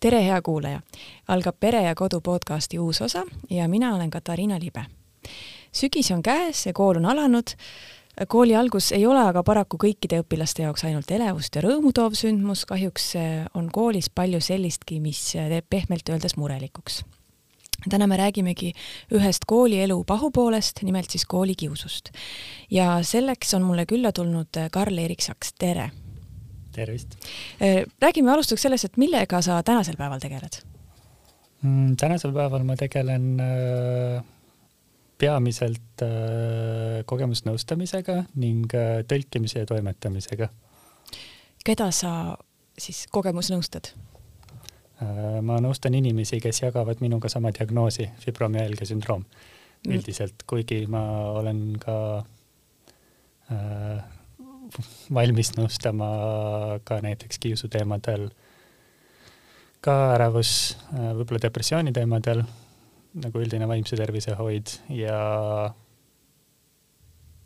tere, hea kuulaja! algab Pere ja Kodu podcasti uus osa ja mina olen Katariina Libe. sügis on käes ja kool on alanud. kooli algus ei ole aga paraku kõikide õpilaste jaoks ainult elevust ja rõõmu toov sündmus, kahjuks on koolis palju sellistki, mis teeb pehmelt öeldes murelikuks täna me räägimegi ühest koolielu pahupoolest, nimelt siis koolikiusust. ja selleks on mulle külla tulnud Karl-Erik Saks, tere! Tervist! Äh, räägime alustuseks sellest, et millega sa tänasel päeval tegeled mm,? tänasel päeval ma tegelen äh, peamiselt äh, kogemusnõustamisega ning äh, tõlkimise ja toimetamisega. keda sa siis kogemusnõustad? Äh, ma nõustan inimesi, kes jagavad minuga sama diagnoosi, fibromüalgia sündroom mm. üldiselt, kuigi ma olen ka äh, valmis nõustama ka näiteks kiusuteemadel, ka ärevus, äh, võib-olla depressiooni teemadel, nagu üldine vaimse tervise hoid ja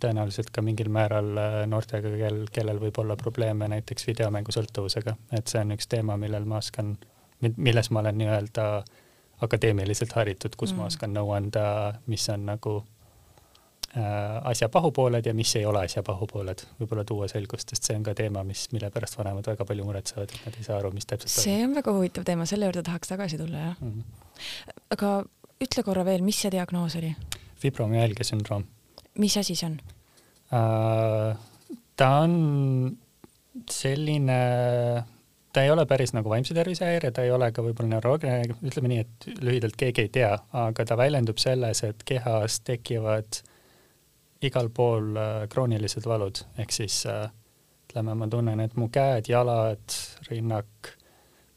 tõenäoliselt ka mingil määral äh, noortega, kel, kellel võib olla probleeme näiteks videomängusõltuvusega, et see on üks teema, millel ma oskan, milles ma olen nii-öelda akadeemiliselt haritud, kus mm. ma oskan nõu anda, mis on nagu asja pahupooled ja mis ei ole asja pahupooled, võib-olla tuua selgust, sest see on ka teema, mis, mille pärast vanemad väga palju muretsevad, et nad ei saa aru, mis täpselt see on väga huvitav teema, selle juurde tahaks tagasi tulla, jah mm. -hmm. aga ütle korra veel, mis see diagnoos oli? fibromüalgia sündroom. mis asi see on uh,? ta on selline, ta ei ole päris nagu vaimse tervise häire, ta ei ole ka võib-olla neuroloogiline, ütleme nii, et lühidalt keegi ei tea, aga ta väljendub selles, et kehas tekivad äh, igal pool äh, kroonilised valud, ehk siis äh, ütleme, ma tunnen, et mu käed, jalad, rinnak,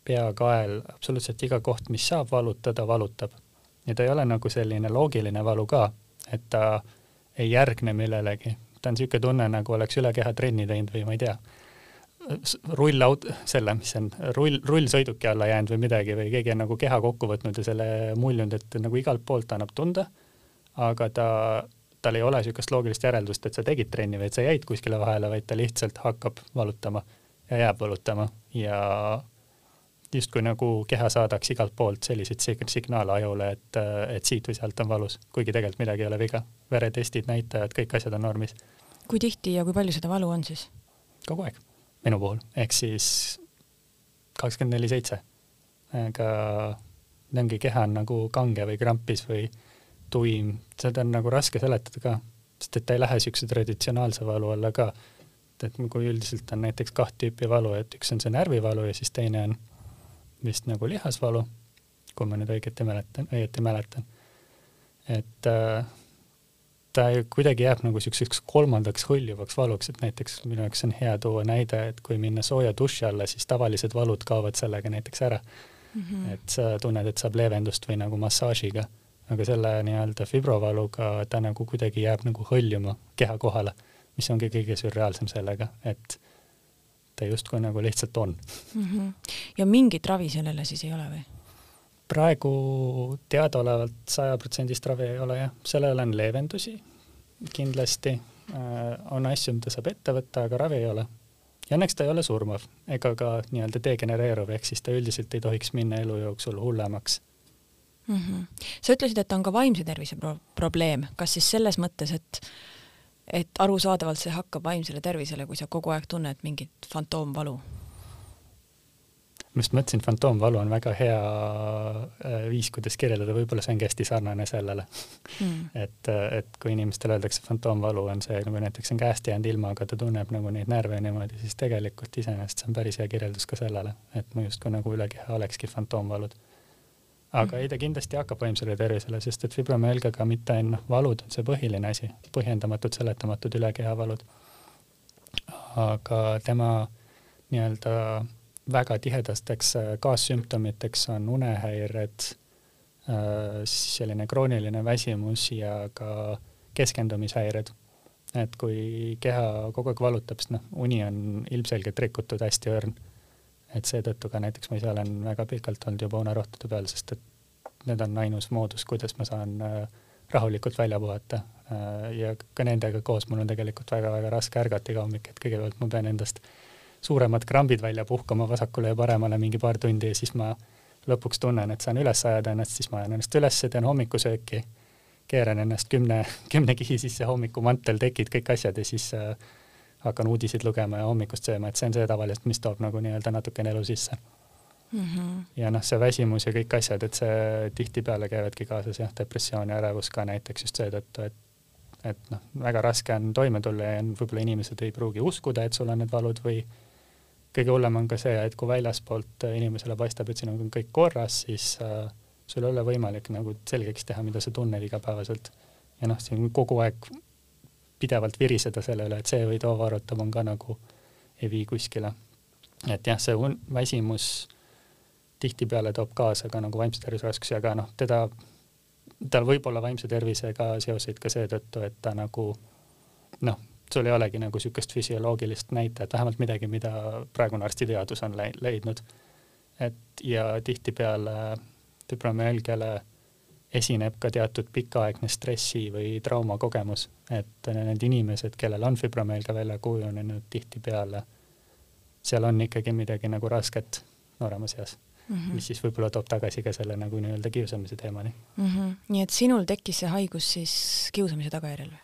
pea, kael, absoluutselt iga koht, mis saab valutada, valutab. ja ta ei ole nagu selline loogiline valu ka, et ta ei järgne millelegi, ta on niisugune tunne, nagu oleks üle keha trenni teinud või ma ei tea, rullaut-, selle, mis see on, rull, rullsõiduki alla jäänud või midagi või keegi on nagu keha kokku võtnud ja selle muljunud, et nagu igalt poolt annab tunda, aga ta tal ei ole niisugust loogilist järeldust, et sa tegid trenni või et sa jäid kuskile vahele, vaid ta lihtsalt hakkab valutama ja jääb valutama ja justkui nagu keha saadaks igalt poolt selliseid signaale ajule, et, et siit või sealt on valus, kuigi tegelikult midagi ei ole viga. veretestid, näitajad, kõik asjad on normis. kui tihti ja kui palju seda valu on siis? kogu aeg, minu puhul, ehk siis kakskümmend neli seitse. ega ongi keha on nagu kange või krampis või tuim, seda on nagu raske seletada ka, sest et ta ei lähe niisuguse traditsionaalse valu alla ka. et kui üldiselt on näiteks kaht tüüpi valu, et üks on see närvivalu ja siis teine on vist nagu lihasvalu, kui ma nüüd õieti mäletan, õieti mäletan. et äh, ta kuidagi jääb nagu niisuguseks kolmandaks hõljuvaks valuks, et näiteks minu jaoks on hea tuua näide, et kui minna sooja duši alla, siis tavalised valud kaovad sellega näiteks ära mm. -hmm. et sa tunned, et saab leevendust või nagu massaažiga aga selle nii-öelda fibrovaluga ta nagu kuidagi jääb nagu hõljuma keha kohale, mis ongi kõige sürreaalsem sellega, et ta justkui nagu lihtsalt on mm. -hmm. ja mingit ravi sellele siis ei ole või? praegu teadaolevalt sajaprotsendist ravi ei ole jah, sellele on leevendusi kindlasti äh,, on asju, mida saab ette võtta, aga ravi ei ole. ja õnneks ta ei ole surmav ega ka nii-öelda degenereeruv, ehk siis ta üldiselt ei tohiks minna elu jooksul hullemaks mm. -hmm. sa ütlesid, et on ka vaimse tervise pro probleem, kas siis selles mõttes, et et arusaadavalt see hakkab vaimsele tervisele, kui sa kogu aeg tunned mingit fantoomvalu? ma just mõtlesin, fantoomvalu on väga hea äh, viis, kuidas kirjeldada, võib-olla see ongi hästi sarnane sellele mm.. et, et kui inimestele öeldakse fantoomvalu on see, kui näiteks on käest jäänud ilma, aga ta tunneb nagu neid närve niimoodi, siis tegelikult iseenesest see on päris hea kirjeldus ka sellele, et mu justkui nagu üle keha olekski fantoomvalud aga ei, ta kindlasti hakkab vaimsele tervisele, sest et fibromüalgiaga mitte ainult valud on see põhiline asi, põhjendamatud, seletamatud ülekehavalud. aga tema nii-öelda väga tihedasteks äh, kaassümptomiteks on unehäired, äh, selline krooniline väsimus ja ka keskendumishäired. et kui keha kogu aeg valutab, sest noh, uni on ilmselgelt rikutud, hästi õrn et seetõttu ka näiteks ma ise olen väga pikalt olnud juba unerohtude peal, sest et need on ainus moodus, kuidas ma saan äh, rahulikult välja puhata. Äh, ja ka nendega koos mul on tegelikult väga-väga raske ärgata iga hommik, et kõigepealt ma pean endast suuremad krambid välja puhkama vasakule ja paremale mingi paar tundi ja siis ma lõpuks tunnen, et saan üles ajada ennast, siis ma ajan ennast üles, teen hommikusööki, keeran ennast kümne, kümne kihi sisse hommikumantel, tekid kõik asjad ja siis äh, hakkan uudiseid lugema ja hommikust sööma, et see on see tavaliselt, mis toob nagu nii-öelda natukene elu sisse mm. -hmm. ja noh, see väsimus ja kõik asjad, et see tihtipeale käivadki kaasas jah, depressioon ja ärevus ka näiteks just seetõttu, et et noh, väga raske on toime tulla ja võib-olla inimesed ei pruugi uskuda, et sul on need valud või kõige hullem on ka see, et kui väljaspoolt inimesele paistab, et sinuga on kõik korras, siis äh, sul ei ole võimalik nagu selgeks teha, mida sa tunned igapäevaselt. ja noh, siin kogu aeg pidevalt viriseda selle üle, et see või too varutab, on ka nagu ei vii kuskile. et jah, see väsimus tihtipeale toob kaasa ka nagu vaimse tervise raskusi, aga noh, teda, tal võib olla vaimse tervisega seoseid ka seetõttu, et ta nagu noh, sul ei olegi nagu niisugust füsioloogilist näitajat, vähemalt midagi, mida praegune arstiteadus on leidnud. et ja tihtipeale fibromüalgiale esineb ka teatud pikaaegne stressi või traumakogemus, et need inimesed, kellel on fibromüalgia välja kujunenud, tihtipeale seal on ikkagi midagi nagu rasket nooremas eas mm, -hmm. mis siis võib-olla toob tagasi ka selle nagu nii-öelda kiusamise teemani mm. -hmm. nii et sinul tekkis see haigus siis kiusamise tagajärjel või?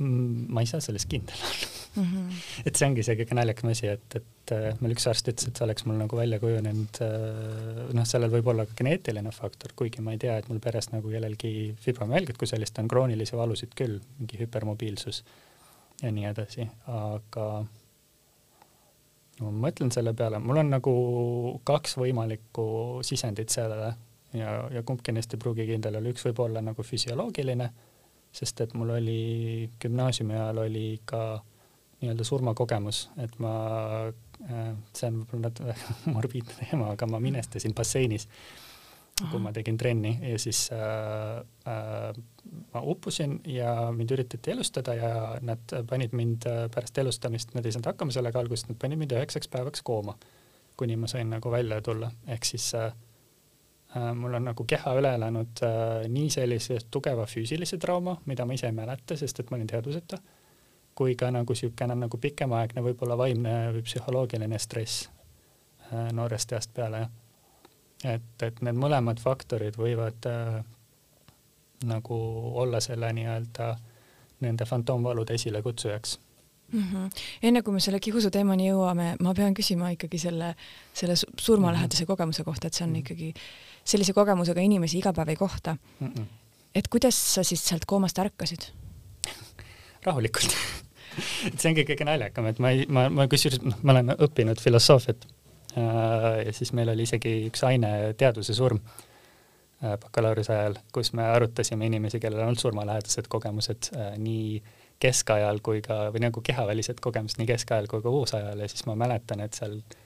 Mm, ma ei saa selles kindel olla mm. -hmm. et see ongi see kõige naljakam asi, et, et äh, mul üks arst ütles, et see oleks mul nagu välja kujunenud, äh, noh, sellel võib olla ka geneetiline faktor, kuigi ma ei tea, et mul peres nagu kellelgi fibromüalgiat kui sellist on, kroonilisi valusid küll, mingi hüpermobiilsus ja nii edasi, aga no ma mõtlen selle peale, mul on nagu kaks võimalikku sisendit sellele ja, ja kumbki neist ei pruugi kindel olla, üks võib olla nagu füsioloogiline sest et mul oli gümnaasiumi ajal oli ka nii-öelda surmakogemus, et ma äh,, see on võib-olla natuke morbiidne teema, aga ma minestasin basseinis, kui ma tegin trenni ja siis äh, äh, ma uppusin ja mind üritati elustada ja nad panid mind äh, pärast elustamist, nad ei saanud hakkama sellega alguses, nad panid mind üheksaks päevaks kooma, kuni ma sain nagu välja tulla, ehk siis äh, Äh, mul on nagu keha üle elanud äh, nii sellise tugeva füüsilise trauma, mida ma ise ei mäleta, sest et ma olin teadvuseta, kui ka nagu niisugune nagu pikemaaegne võib-olla vaimne või psühholoogiline stress äh, noorest east peale. et, et need mõlemad faktorid võivad äh, nagu olla selle nii-öelda nende fantoomvalude esilekutsujaks mm. -hmm. enne kui me selle kiusu teemani jõuame, ma pean küsima ikkagi selle, selle surmalähedase mm -hmm. kogemuse kohta, et see on mm -hmm. ikkagi sellise kogemusega inimesi iga päev ei kohta mm. -mm. et kuidas sa siis sealt koomast ärkasid rahulikult et see ongi kõige naljakam, et ma ei, ma, ma kusjuures, noh, ma olen õppinud filosoofiat äh, ja siis meil oli isegi üks aine teaduse surm äh, bakalaureuse ajal, kus me arutasime inimesi, kellel on olnud surmalähedased kogemused äh, nii keskajal kui ka, või nagu kehavälised kogemused nii keskajal kui ka uusajal ja siis ma mäletan, et seal äh,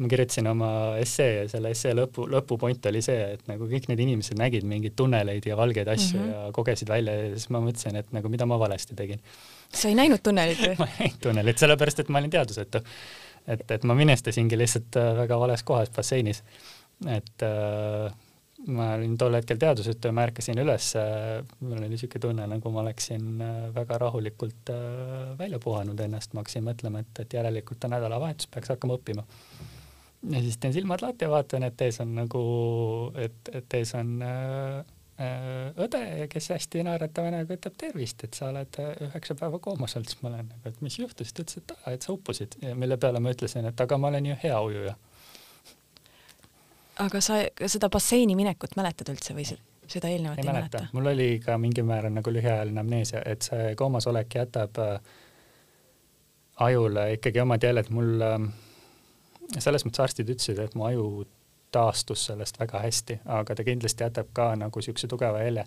ma kirjutasin oma essee ja selle essee lõpu, lõpupoint oli see, et nagu kõik need inimesed nägid mingeid tunneleid ja valgeid asju mm -hmm. ja kogesid välja ja siis ma mõtlesin, et nagu mida ma valesti tegin. sa ei näinud tunnelit või ma ei näinud tunnelit, sellepärast et ma olin teadvusetu. et, et ma minestasingi lihtsalt äh, väga vales kohas basseinis. et äh, ma olin tol hetkel teadvusetu ja ma ärkasin üles, äh, mul oli niisugune tunne, nagu ma oleksin äh, väga rahulikult välja puhanud ennast, ma hakkasin mõtlema, et, et järelikult on nädalavahetus, peaks hakkama õppima ja siis teen silmad lahti ja vaatan, et ees on nagu, et, et ees on äh, äh, õde, kes hästi naeratava näoga ütleb tervist, et sa oled äh, üheksa päeva koomas olnud, siis ma olen nagu, et mis juhtus, ta ütles, et aa, et sa uppusid, mille peale ma ütlesin, et aga ma olen ju hea ujuja. aga sa seda basseini minekut mäletad üldse või seda eelnevat ei, ei mäleta, mäleta.? mul oli ka mingil määral nagu lühiajaline amneesia, et see koomas olek jätab äh, ajule ikkagi omad jäljed, mul äh, selles mõttes arstid ütlesid, et mu aju taastus sellest väga hästi, aga ta kindlasti jätab ka nagu niisuguse tugeva helje.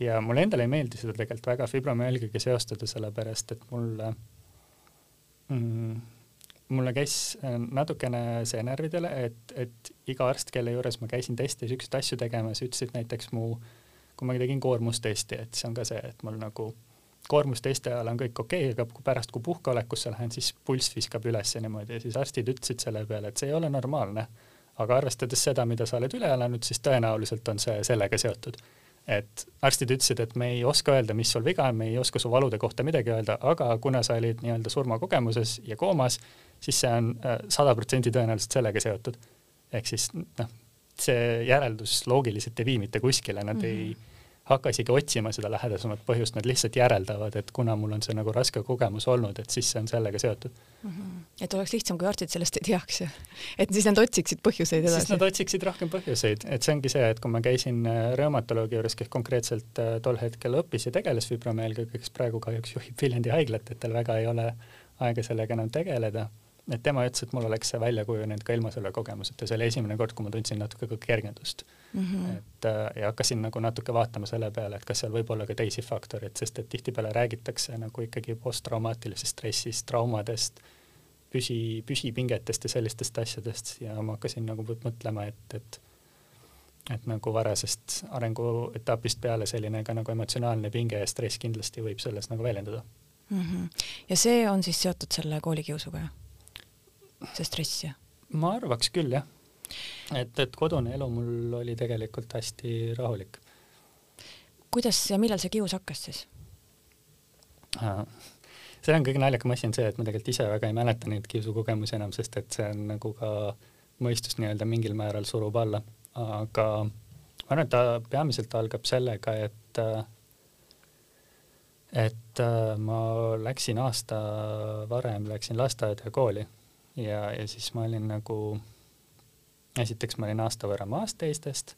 ja mulle endale ei meeldi seda tegelikult väga fibromüalgiaga seostada, sellepärast et mulle mm, mulle käis natukene see närvidele, et, et iga arst, kelle juures ma käisin teste ja siukseid asju tegemas, ütlesid näiteks mu, kui ma tegin koormustesti, et see on ka see, et mul nagu koormusteste ajal on kõik okei okay,, aga kui pärast, kui puhkeolekusse lähen, siis pulss viskab üles ja niimoodi ja siis arstid ütlesid selle peale, et see ei ole normaalne. aga arvestades seda, mida sa oled üle elanud, siis tõenäoliselt on see sellega seotud. et arstid ütlesid, et me ei oska öelda, mis sul viga on, me ei oska su valude kohta midagi öelda, aga kuna sa olid nii-öelda surmakogemuses ja koomas, siis see on äh, sada protsenti tõenäoliselt sellega seotud. ehk siis noh, see järeldus loogiliselt ei vii mitte kuskile, nad mm -hmm. ei hakka isegi otsima seda lähedasemat põhjust, nad lihtsalt järeldavad, et kuna mul on see nagu raske kogemus olnud, et siis see on sellega seotud mm. -hmm. et oleks lihtsam, kui arstid sellest ei teaks ja et siis nad otsiksid põhjuseid edasi. siis nad otsiksid rohkem põhjuseid, et see ongi see, et kui ma käisin äh, reumatoloogi juures, kes konkreetselt äh, tol hetkel õppis ja tegeles fibromeelgiga, kes praegu kahjuks juhib Viljandi haiglat, et tal väga ei ole aega sellega enam tegeleda et tema ütles, et mul oleks see välja kujunenud ka ilma selle kogemuseta, see oli esimene kord, kui ma tundsin natuke ka kergendust mm. -hmm. et äh, ja hakkasin nagu natuke vaatama selle peale, et kas seal võib olla ka teisi faktoreid, sest et tihtipeale räägitakse nagu ikkagi posttraumaatilisest stressist, traumadest, püsi, püsipingetest ja sellistest asjadest ja ma hakkasin nagu mõtlema, et, et et nagu varasest arenguetapist peale selline ka nagu emotsionaalne pinge ja stress kindlasti võib selles nagu väljenduda mm. -hmm. ja see on siis seotud selle koolikiusuga, jah? See stress ja? ma arvaks küll jah, et, et kodune elu mul oli tegelikult hästi rahulik. kuidas ja millal see kius hakkas siis? see on kõige naljakam asi on see, et ma tegelikult ise väga ei mäleta neid kiusukogemusi enam, sest et see on nagu ka mõistust nii-öelda mingil määral surub alla, aga ma arvan, et ta peamiselt algab sellega, et et ma läksin aasta varem, läksin lasteaeda ja kooli ja, ja siis ma olin nagu, esiteks ma olin aasta võrra maas teistest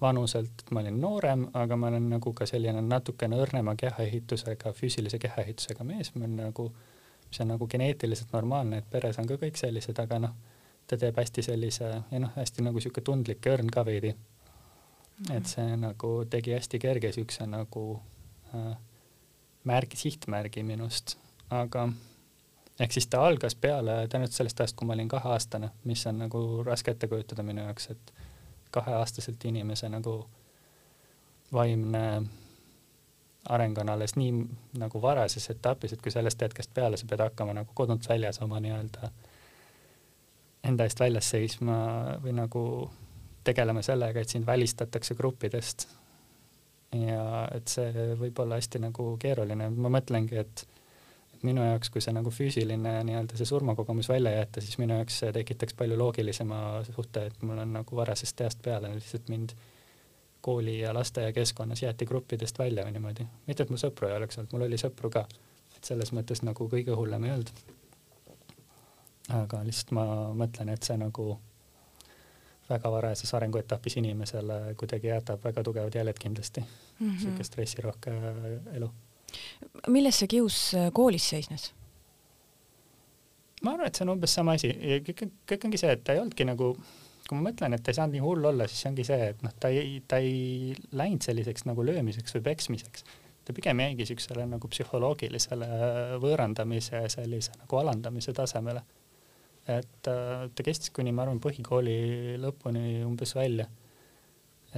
vanuselt, ma olin noorem, aga ma olen nagu ka selline natukene õrnema kehaehitusega, füüsilise kehaehitusega mees, ma olen nagu, see on nagu geneetiliselt normaalne, et peres on ka kõik sellised, aga noh, ta teeb hästi sellise ja noh, hästi nagu sihuke tundlik ja õrn ka veidi. et see nagu tegi hästi kerge siukse nagu äh, märgi, sihtmärgi minust, aga ehk siis ta algas peale tõenäoliselt sellest ajast, kui ma olin kaheaastane, mis on nagu raske ette kujutada minu jaoks, et kaheaastaselt inimese nagu vaimne areng on alles nii nagu varases etapis, et kui sellest hetkest peale sa pead hakkama nagu kodunt väljas oma nii-öelda enda eest väljas seisma või nagu tegelema sellega, et sind välistatakse gruppidest. ja et see võib olla hästi nagu keeruline, ma mõtlengi, et minu jaoks, kui see nagu füüsiline nii-öelda see surmakogemus välja jätta, siis minu jaoks see tekitaks palju loogilisema suhte, et mul on nagu varasest east peale lihtsalt mind kooli ja lasteaiakeskkonnas jäeti gruppidest välja või niimoodi. mitte, et mul sõpru ei oleks olnud, mul oli sõpru ka, et selles mõttes nagu kõige hullem ei olnud. aga lihtsalt ma mõtlen, et see nagu väga varajases arenguetapis inimesele kuidagi jätab väga tugevad jäljed kindlasti mm -hmm., sihuke stressirohke elu milles see kius äh, koolis seisnes? ma arvan, et see on umbes sama asi kõik, kõik ongi see, et ta ei olnudki nagu, kui ma mõtlen, et ta ei saanud nii hull olla, siis ongi see, et noh, ta ei, ta ei läinud selliseks nagu löömiseks või peksmiseks. ta pigem jäigi siuksele nagu psühholoogilisele võõrandamise sellise nagu alandamise tasemele. et äh, ta kestis kuni ma arvan põhikooli lõpuni umbes välja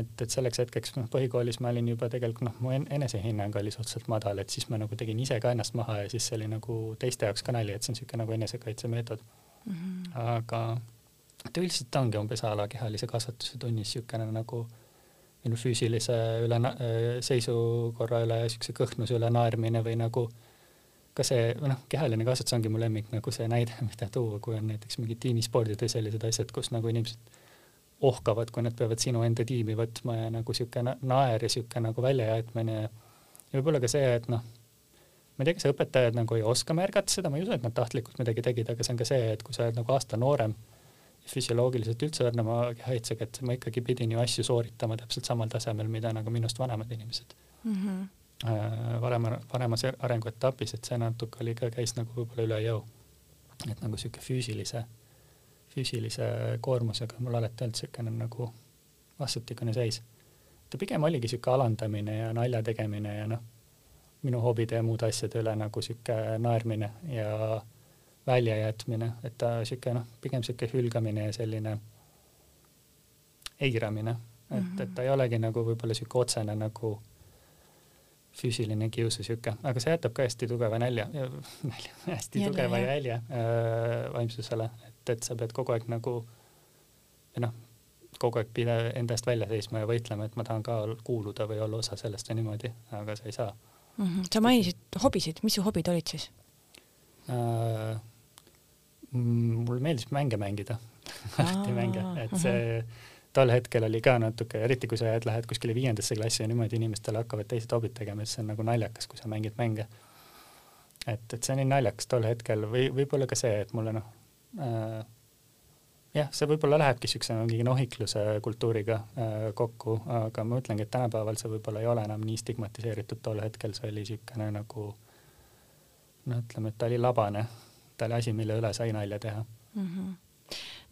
et, et selleks hetkeks noh, põhikoolis ma olin juba tegelikult noh, mu enesehinnang oli suhteliselt madal, et siis ma nagu tegin ise ka ennast maha ja siis see oli nagu teiste jaoks ka nali, et see on niisugune nagu enesekaitsemeetod mm. -hmm. aga ta üldiselt ongi umbes a la kehalise kasvatuse tunnis niisugune nagu minu füüsilise üle, seisukorra üle, niisuguse kõhnuse üle naermine või nagu ka see, või noh, kehaline kasvatus ongi mu lemmik nagu see näide, mida tuua, kui on näiteks mingid tiimispordid või sellised asjad, kus nagu inimesed ohkavad, kui nad peavad sinu enda tiimi võtma ja nagu sihuke naer ja sihuke nagu väljajätmine ja võib-olla ka see, et noh, ma ei tea, kas õpetajad nagu ei oska märgata seda, ma ei usu, et nad tahtlikult midagi tegid, aga see on ka see, et kui sa oled nagu aasta noorem füsioloogiliselt üldse õrnema kehaehitusega, et ma ikkagi pidin ju asju sooritama täpselt samal tasemel, mida nagu minust vanemad inimesed mm. -hmm. varema, varemas arenguetapis, et see natuke oli ka, käis nagu võib-olla üle jõu. et nagu sihuke füüsilise füüsilise koormusega. Mul alati olnud niisugune nagu vastutikune seis. ta pigem oligi niisugune alandamine ja nalja tegemine ja noh, minu hobide ja muude asjade üle nagu niisugune naermine ja väljajätmine, et ta niisugune noh, pigem niisugune hülgamine ja selline eiramine, et mm, -hmm. et ta ei olegi nagu võib-olla niisugune otsene nagu füüsiline kius ja sihuke, aga see jätab ka hästi tugeva nälja, nälja, hästi Jälle, tugeva jälje äh, vaimsusele, et, et sa pead kogu aeg nagu või noh, kogu aeg pide enda eest välja seisma ja võitlema, et ma tahan ka kuuluda või olla osa sellest ja niimoodi, aga sa ei saa mm. -hmm. sa mainisid hobisid, mis su hobid olid siis äh,? mulle meeldis mänge mängida alati mänge, et see tol hetkel oli ka natuke, eriti kui sa jääd, lähed kuskile viiendasse klassi ja niimoodi inimestele hakkavad teised hobid tegema, siis see on nagu naljakas, kui sa mängid mänge. et, et see nii naljakas tol hetkel või võib-olla ka see, et mulle noh jah, see võib-olla lähebki siukse mingi nohikluse kultuuriga äh, kokku, aga ma ütlengi, et tänapäeval see võib-olla ei ole enam nii stigmatiseeritud, tol hetkel see oli siukene nagu noh, ütleme, et ta oli labane, ta oli asi, mille üle sai nalja teha mm. -hmm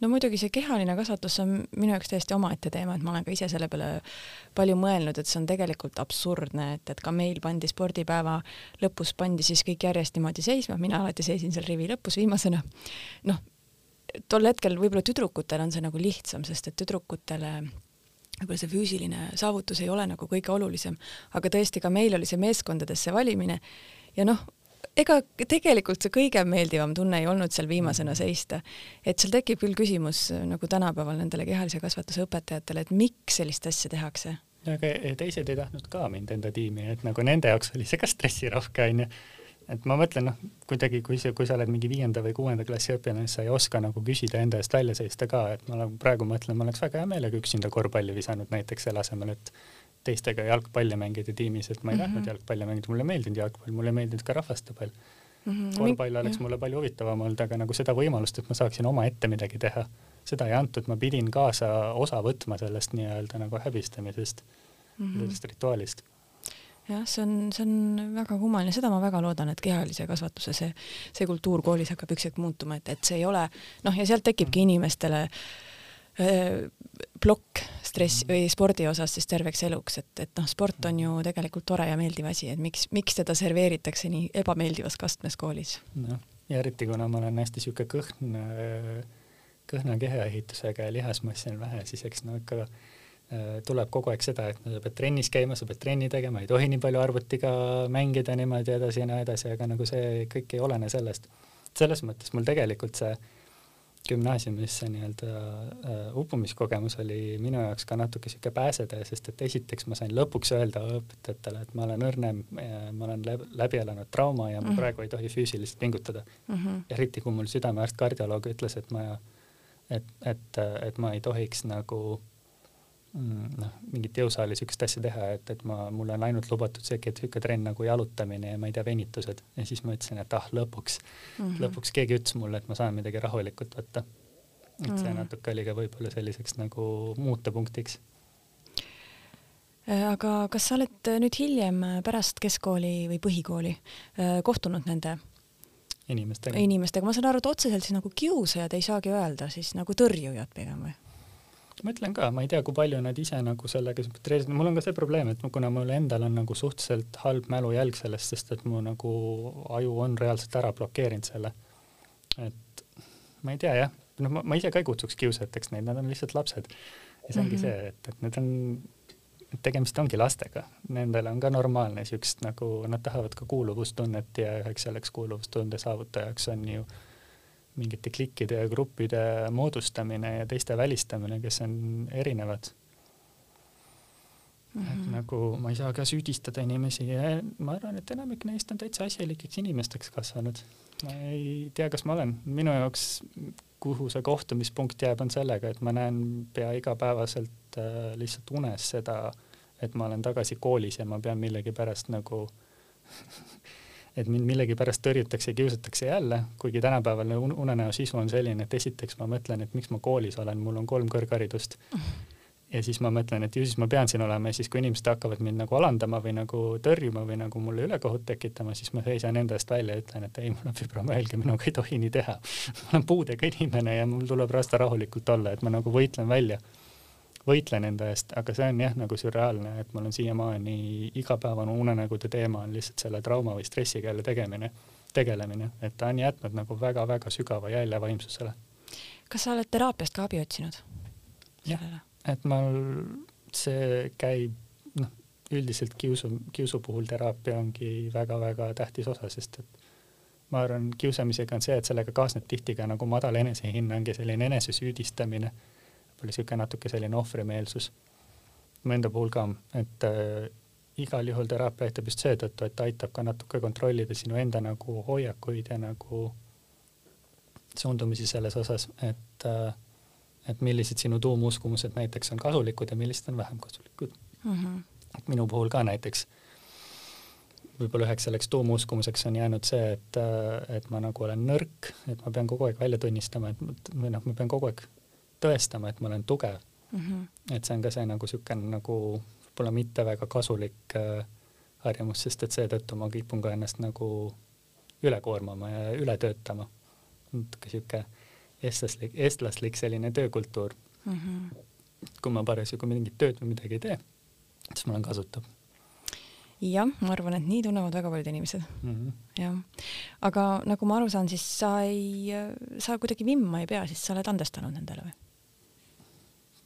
no muidugi see kehaline kasvatus on minu jaoks täiesti omaette teema, et ma olen ka ise selle peale palju mõelnud, et see on tegelikult absurdne, et, et ka meil pandi spordipäeva lõpus pandi siis kõik järjest niimoodi seisma, mina alati seisin seal rivi lõpus viimasena. noh, tol hetkel võib-olla tüdrukutel on see nagu lihtsam, sest et tüdrukutele võib-olla see füüsiline saavutus ei ole nagu kõige olulisem, aga tõesti ka meil oli see meeskondadesse valimine ja noh, ega tegelikult see kõige meeldivam tunne ei olnud seal viimasena mm. seista. et seal tekib küll küsimus nagu tänapäeval nendele kehalise kasvatuse õpetajatele, et miks sellist asja tehakse. aga teised ei tahtnud ka mind enda tiimi, et nagu nende jaoks oli see ka stressirohke onju. Et ma mõtlen noh, kuidagi kui sa, kui sa oled mingi viienda või kuuenda klassi õpilane, siis sa ei oska nagu küsida enda eest välja seista ka, et ma nagu praegu mõtlen, ma oleks väga hea meelega üksinda korvpalli visanud näiteks selle asemel, et teistega jalgpalli mängida tiimis, et ma ei mm -hmm. tahtnud jalgpalli mängida, mulle ei meeldinud jalgpall, mulle ei meeldinud ka rahvastepall mm. -hmm. korvpall oleks mulle palju huvitavam olnud, aga nagu seda võimalust, et ma saaksin omaette midagi teha, seda ei antud, ma pidin kaasa osa võtma sellest nii-öelda nagu häbistamisest mm, -hmm. sellest rituaalist jah, see on, see on väga kummaline, seda ma väga loodan, et kehalise kasvatuse see, see kultuur koolis hakkab ükskord muutuma, et, et see ei ole noh, ja sealt tekibki inimestele äh, plokk stress või spordi osas siis terveks eluks, et, et noh, sport on ju tegelikult tore ja meeldiv asi, et miks, miks teda serveeritakse nii ebameeldivas kastmes koolis? noh, ja eriti kuna ma olen hästi sihuke kõhn, kõhna kehaehitusega ja lihasmassi on vähe, siis eks no ikka tuleb kogu aeg seda, et sa pead trennis käima, sa pead trenni tegema, ei tohi nii palju arvutiga mängida niimoodi edasi ja nii edasi, aga nagu see kõik ei olene sellest. selles mõttes mul tegelikult see gümnaasiumis see nii-öelda äh, upumiskogemus oli minu jaoks ka natuke sihuke pääsetee, sest et esiteks ma sain lõpuks öelda õpetajatele, et ma olen õrnem, ma olen läbi elanud trauma ja ma mm -hmm. praegu ei tohi füüsiliselt pingutada mm. -hmm. eriti kui mul südamearst, kardioloog ütles, et ma, et, et, et ma ei tohiks nagu Mm, noh, mingit jõusaali siukest asja teha, et, et ma, mulle on ainult lubatud see, et sihuke trenn nagu jalutamine ja ma ei tea, venitused ja siis ma ütlesin, et ah, lõpuks mm, -hmm. lõpuks keegi ütles mulle, et ma saan midagi rahulikult võtta. et see mm -hmm. natuke oli ka võib-olla selliseks nagu muutepunktiks. Äh, aga kas sa oled nüüd hiljem pärast keskkooli või põhikooli äh, kohtunud nende inimestega? inimestega, ma saan aru, et otseselt siis nagu kiusajad ei saagi öelda, siis nagu tõrjujad pigem või? Ma ütlen ka, ma ei tea, kui palju nad ise nagu sellega sümpatreerisid, mul on ka see probleem, et kuna mul endal on nagu suhteliselt halb mälujälg sellest, sest et mu nagu aju on reaalselt ära blokeerinud selle. et ma ei tea jah, noh, ma ise ka ei kutsuks kiusajateks neid, nad on lihtsalt lapsed. ja see ongi mm -hmm. see, et, et need on, tegemist ongi lastega, nendel on ka normaalne siukest nagu, nad tahavad ka kuuluvustunnet ja üheks selleks kuuluvustunde saavutajaks on ju äh, mingite klikkide ja gruppide moodustamine ja teiste välistamine, kes on erinevad mm. -hmm. et mhm. nagu ma ei saa ka süüdistada inimesi ja ma arvan, et enamik neist on täitsa asjalikeks inimesteks kasvanud. ma ei tea, kas ma olen, minu jaoks, kuhu see kohtumispunkt jääb, on sellega, et ma näen pea igapäevaselt äh, lihtsalt unes seda, et ma olen tagasi koolis ja ma pean millegipärast nagu et mind millegipärast tõrjutakse ja kiusatakse jälle, kuigi tänapäeval unenäo sisu on selline, et esiteks ma mõtlen, et miks ma koolis olen, mul on kolm kõrgharidust. ja siis ma mõtlen, et ju siis ma pean siin olema ja siis, kui inimesed hakkavad mind nagu alandama või nagu tõrjuma või nagu mulle ülekohut tekitama, siis ma seisan enda eest välja ja ütlen, et ei, mul on fibromüalgia, minuga ei tohi nii teha. ma olen puudega inimene ja mul tuleb lasta rahulikult olla, et ma nagu võitlen välja võitlen enda eest, aga see on jah, nagu sürreaalne, et mul on siiamaani igapäevane unenägude teema on lihtsalt selle trauma või stressiga jälle tegemine, tegelemine, et ta on jätnud nagu väga-väga sügava jälje vaimsusele. kas sa oled teraapiast ka abi otsinud? jah, et mul see käib, noh, üldiselt kiusu, kiusu puhul teraapia ongi väga-väga tähtis osa, sest et ma arvan, kiusamisega on see, et sellega kaasneb tihti ka nagu madal enesehinnang ja selline enesesüüdistamine oli niisugune natuke selline ohvrimeelsus mu enda puhul ka, et äh, igal juhul teraapia aitab just seetõttu, et ta aitab ka natuke kontrollida sinu enda nagu hoiakuid ja nagu suundumisi selles osas, et, et millised sinu tuumuskumused näiteks on kasulikud ja millised on vähem kasulikud mm. -hmm. et minu puhul ka näiteks võib-olla üheks selleks tuumuskumuseks on jäänud see, et, et ma nagu olen nõrk, et ma pean kogu aeg välja tunnistama, et või noh, ma pean kogu aeg tõestama, et ma olen tugev mm. -hmm. et see on ka see nagu niisugune nagu võib-olla mitte väga kasulik äh, harjumus, sest et seetõttu ma kipun ka ennast nagu üle koormama ja üle töötama. natuke sihuke eestlaslik, eestlaslik selline töökultuur mm. -hmm. kui ma parasjagu mingit tööd või midagi ei tee, siis ma olen kasutav jah, ma arvan, et nii tunnevad väga paljud inimesed mm. -hmm. jah, aga nagu ma aru saan, siis sa ei, sa kuidagi vimma ei pea, siis sa oled andestanud nendele või?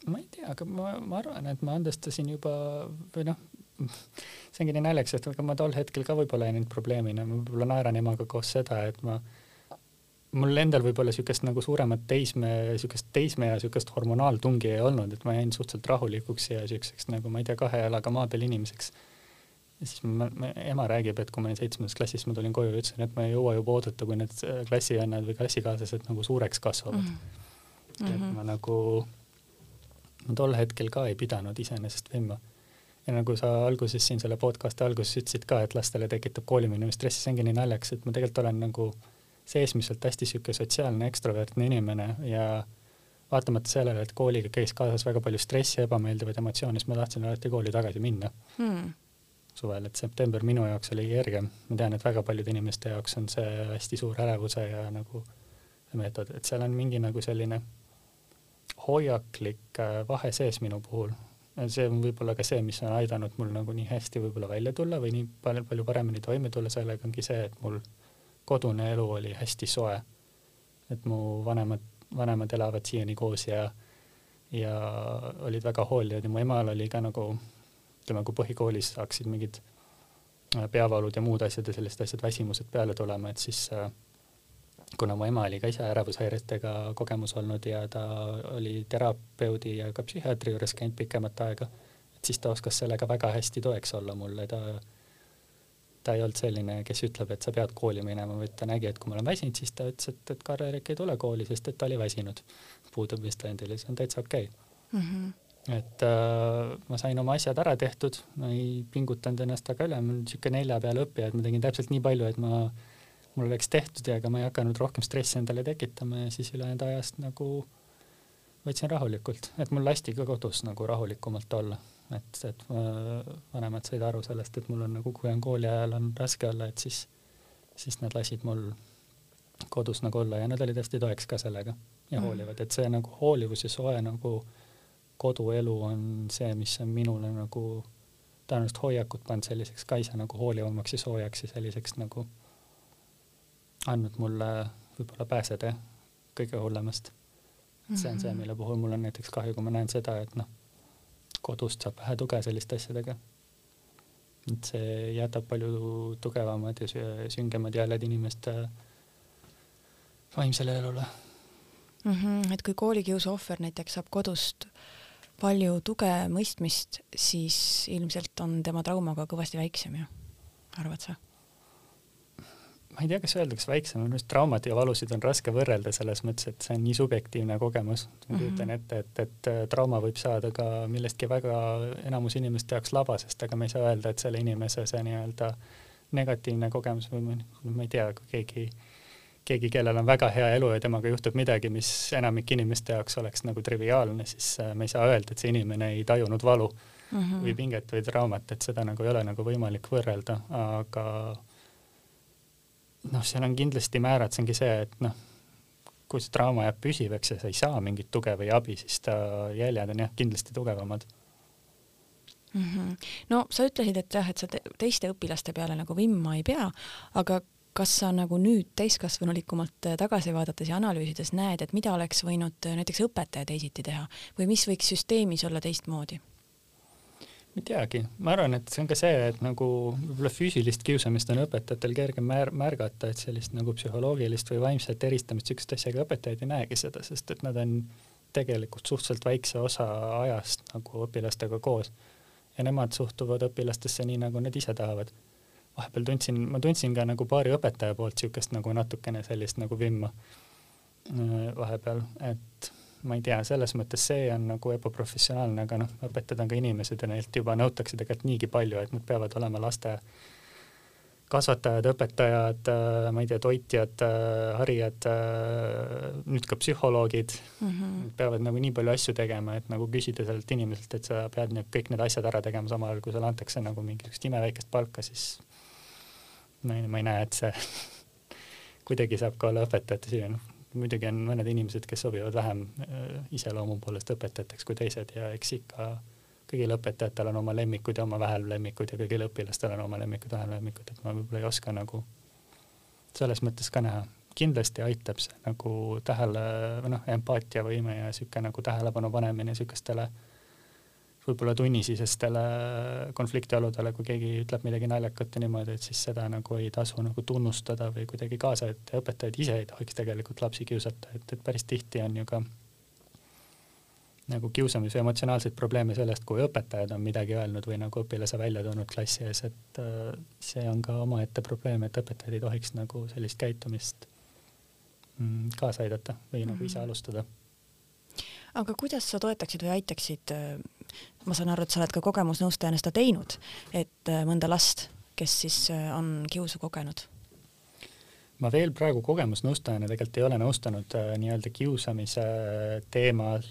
Ma ei tea, aga ma, ma arvan, et ma andestasin juba või noh, see ongi nii naljakas, et ega ma tol hetkel ka võib-olla ei näinud probleemina, ma võib-olla naeran emaga koos seda, et ma, mul endal võib-olla niisugust nagu suuremat teisme, niisugust teisme ja niisugust hormonaaltungi ei olnud, et ma jäin suhteliselt rahulikuks ja niisuguseks nagu ma ei tea, kahe jalaga maa peal inimeseks. ja siis ma, ma, ema räägib, et kui ma olin seitsmendas klassis, ma tulin koju ja ütlesin, et ma ei jõua juba oodata, kui need klassivennad või klassikaaslased nagu suureks kasvavad mm. -hmm. et ma nagu, ma tol hetkel ka ei pidanud iseenesest vimma ja nagu sa alguses siin selle podcast'i alguses ütlesid ka, et lastele tekitab koolimine stressi, see ongi nii naljakas, et ma tegelikult olen nagu seesmiselt hästi sihuke sotsiaalne ekstrovertne inimene ja vaatamata sellele, et kooliga käis kaasas väga palju stressi, ebameeldivaid emotsioone, siis ma tahtsin alati kooli tagasi minna hmm. suvel, et september minu jaoks oli kergem. ma tean, et väga paljude inimeste jaoks on see hästi suur ärevuse ja nagu meetod, et seal on mingi nagu selline hoiaklik äh, vahe sees minu puhul, see on võib-olla ka see, mis on aidanud mul nagu nii hästi võib-olla välja tulla või nii palju, palju paremini toime tulla sellega ongi see, et mul kodune elu oli hästi soe. et mu vanemad, vanemad elavad siiani koos ja, ja olid väga hoolijad ja mu emal oli ka nagu ütleme, kui põhikoolis hakkasid mingid äh, peavalud ja muud asjad ja sellised asjad, väsimused peale tulema, et siis äh, kuna mu ema oli ka ise ärevushäiretega kogemus olnud ja ta oli terapeudi ja ka psühhiaatri juures käinud pikemat aega, et siis ta oskas sellega väga hästi toeks olla mulle, ta, ta ei olnud selline, kes ütleb, et sa pead kooli minema, vaid ta nägi, et kui ma olen väsinud, siis ta ütles, et, et Karl-Erik ei tule kooli, sest et ta oli väsinud puudumistlendil ja see on täitsa okei okay. mm. -hmm et äh, ma sain oma asjad ära tehtud, ma ei pingutanud ennast väga üle, ma olin niisugune nelja peale õppija, et ma tegin täpselt nii palju, et ma äh, mul oleks tehtud ja ega ma ei hakanud rohkem stressi endale tekitama ja siis ülejäänud ajast nagu võtsin rahulikult, et mul lasti ka kodus nagu rahulikumalt olla, et, et vanemad said aru sellest, et mul on nagu, kui on kooli ajal on raske olla, et siis, siis nad lasid mul kodus nagu olla ja nad olid hästi toeks ka sellega ja mm. hoolivad, et see nagu hoolivus ja soe nagu koduelu on see, mis on minule nagu tõenäoliselt hoiakut pannud selliseks ka ise nagu hoolivamaks ja soojaks ja selliseks nagu andnud mulle võib-olla pääseda kõige hullemast. see on see, mhm. mille puhul mul on näiteks kahju, kui ma näen seda, et noh, kodust saab vähe tuge selliste asjadega. et see jätab palju tugevamad ja süngemad jäljed inimeste vaimsele elule mm. -hmm, et kui koolikiusu ohver näiteks saab kodust palju tuge, mõistmist, siis ilmselt on tema trauma ka kõvasti väiksem ju, arvad sa? Ma ei tea, kas öeldakse väiksem, minu arust traumat ja valusid on raske võrrelda selles mõttes, et see on nii subjektiivne kogemus. ma kujutan ette, et, et trauma võib saada ka millestki väga enamus inimeste jaoks labasest, aga me ei saa öelda, et selle inimese see nii-öelda negatiivne kogemus või ma, ma ei tea, kui keegi, keegi, kellel on väga hea elu ja temaga juhtub midagi, mis enamik inimeste jaoks oleks nagu triviaalne, siis äh, me ei saa öelda, et see inimene ei tajunud valu mm -hmm. või pinget või traumat, et seda nagu ei ole nagu võimalik võrrelda, aga noh, seal on kindlasti määrad, see ongi see, et noh, kui see trauma jääb püsivaks ja sa ei saa mingit tuge või abi, siis ta jäljed on jah, kindlasti tugevamad mm. -hmm. no sa ütlesid, et jah, et sa te teiste õpilaste peale nagu vimma ei pea, aga kas sa nagu nüüd täiskasvanulikumalt tagasi vaadates ja analüüsides näed, et mida oleks võinud näiteks õpetaja teisiti teha või mis võiks süsteemis olla teistmoodi? Ei teagi, ma arvan, et see on ka see, et nagu võib-olla füüsilist kiusamist on õpetajatel kergem mär märgata, et sellist nagu psühholoogilist või vaimset eristamist, niisugust asja, aga õpetajad ei näegi seda, sest et nad on tegelikult suhteliselt väikse osa ajast nagu õpilastega koos ja nemad suhtuvad õpilastesse nii, nagu nad ise tahavad. vahepeal tundsin, ma tundsin ka nagu paari õpetaja poolt niisugust nagu natukene sellist nagu vimma. vahepeal, et ma ei tea, selles mõttes see on nagu ebaprofessionaalne, aga noh, õpetajad on ka inimesed ja neilt juba nõutakse tegelikult niigi palju, et nad peavad olema laste kasvatajad, õpetajad, ma ei tea, toitjad, harijad, nüüd ka psühholoogid mm -hmm. peavad nagu nii palju asju tegema, et nagu küsida sellelt inimeselt, et sa pead nüüd kõik need asjad ära tegema, samal ajal kui sulle antakse nagu mingisugust imeväikest palka, siis ma ei, ma ei näe, et see kuidagi saab ka olla õpetajate süü, noh muidugi on mõned inimesed, kes sobivad vähem äh, iseloomu poolest õpetajateks kui teised ja eks ikka kõigil õpetajatel on oma lemmikud ja oma vähelemmikud ja kõigil õpilastel on oma lemmikud, vähelemmikud, et ma võib-olla ei oska nagu selles mõttes ka näha. kindlasti aitab see nagu tähele või noh, empaatiavõime ja sihuke nagu tähelepanu panemine sihukestele äh, võib-olla tunnisisestele konfliktioludele, kui keegi ütleb midagi naljakat ja niimoodi, et siis seda nagu ei tasu nagu tunnustada või kuidagi kaasa, et õpetajad ise ei tohiks tegelikult lapsi kiusata, et, et päris tihti on ju ka nagu kiusamise emotsionaalseid probleeme sellest, kui õpetajad on midagi öelnud või nagu õpilase välja toonud klassi ees, et äh, see on ka omaette probleem, et õpetajad ei tohiks nagu sellist käitumist mm, kaasa aidata või nagu ise mhm. alustada aga kuidas sa toetaksid või aitaksid, äh, ma saan aru, et sa oled ka kogemusnõustajana seda teinud, et äh, mõnda last, kes siis äh, on kiusu kogenud? ma veel praegu kogemusnõustajana tegelikult ei ole nõustanud nii-öelda kiusamise teemal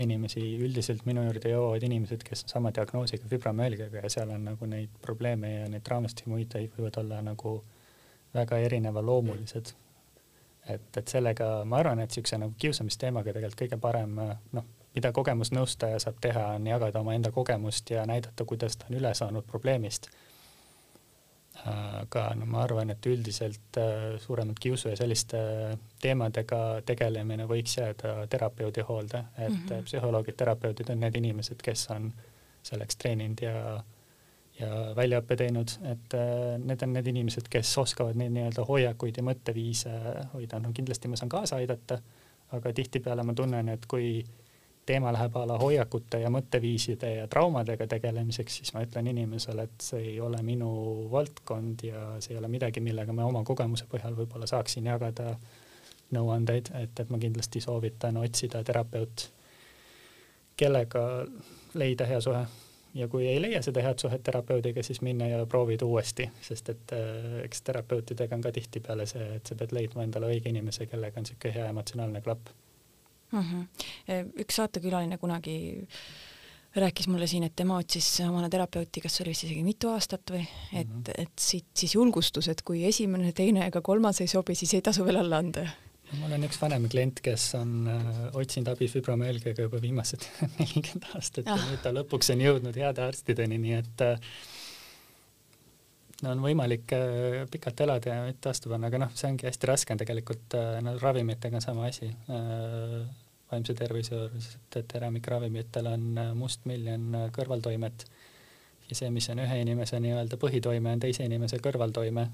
inimesi, üldiselt minu juurde jõuavad inimesed, kes on sama diagnoosiga fibromüalgiaga ja seal on nagu neid probleeme ja neid raamistumuideid võivad olla nagu väga erineva-loomulised et, et sellega ma arvan, et niisuguse nagu kiusamisteemaga tegelikult kõige parem noh, mida kogemusnõustaja saab teha, on jagada omaenda kogemust ja näidata, kuidas ta on üle saanud probleemist. aga no ma arvan, et üldiselt äh, suuremat kiusu ja selliste teemadega tegelemine võiks jääda terapeudi hoolde, et mm -hmm. psühholoogid, terapeudid on need inimesed, kes on selleks treeninud ja ja väljaõppe teinud, et äh, need on need inimesed, kes oskavad neid nii-öelda hoiakuid ja mõtteviise hoida, no kindlasti ma saan kaasa aidata, aga tihtipeale ma tunnen, et kui teema läheb a la hoiakute ja mõtteviiside ja traumadega tegelemiseks, siis ma ütlen inimesele, et see ei ole minu valdkond ja see ei ole midagi, millega ma oma kogemuse põhjal võib-olla saaksin jagada nõuandeid, et, et ma kindlasti soovitan otsida terapeut, kellega leida hea suhe ja kui ei leia seda head suhet terapeudiga, siis minna ja proovida uuesti, sest et äh, eks terapeutidega on ka tihtipeale see, et sa pead leidma endale õige inimese, kellega on niisugune hea emotsionaalne klapp mm. -hmm. üks saatekülaline kunagi rääkis mulle siin, et tema otsis omale terapeuti, kas oli vist isegi mitu aastat või, et mm, -hmm. et siit siis julgustus, et kui esimene, teine ega kolmas ei sobi, siis ei tasu veel alla anda mul on üks vanem klient, kes on äh, otsinud abi fibromüalgiaga juba viimased nelikümmend aastat ja ah. nüüd ta lõpuks on jõudnud heade arstideni, nii et äh, on võimalik äh, pikalt elada ja mitte vastu panna, aga noh, see ongi hästi raske on tegelikult äh,, no ravimitega on sama asi äh, vaimse tervise juures, et, et enamik-ravimitel on äh, mustmiljon äh, kõrvaltoimet ja see, mis on ühe inimese nii-öelda põhitoime, on teise inimese kõrvaltoime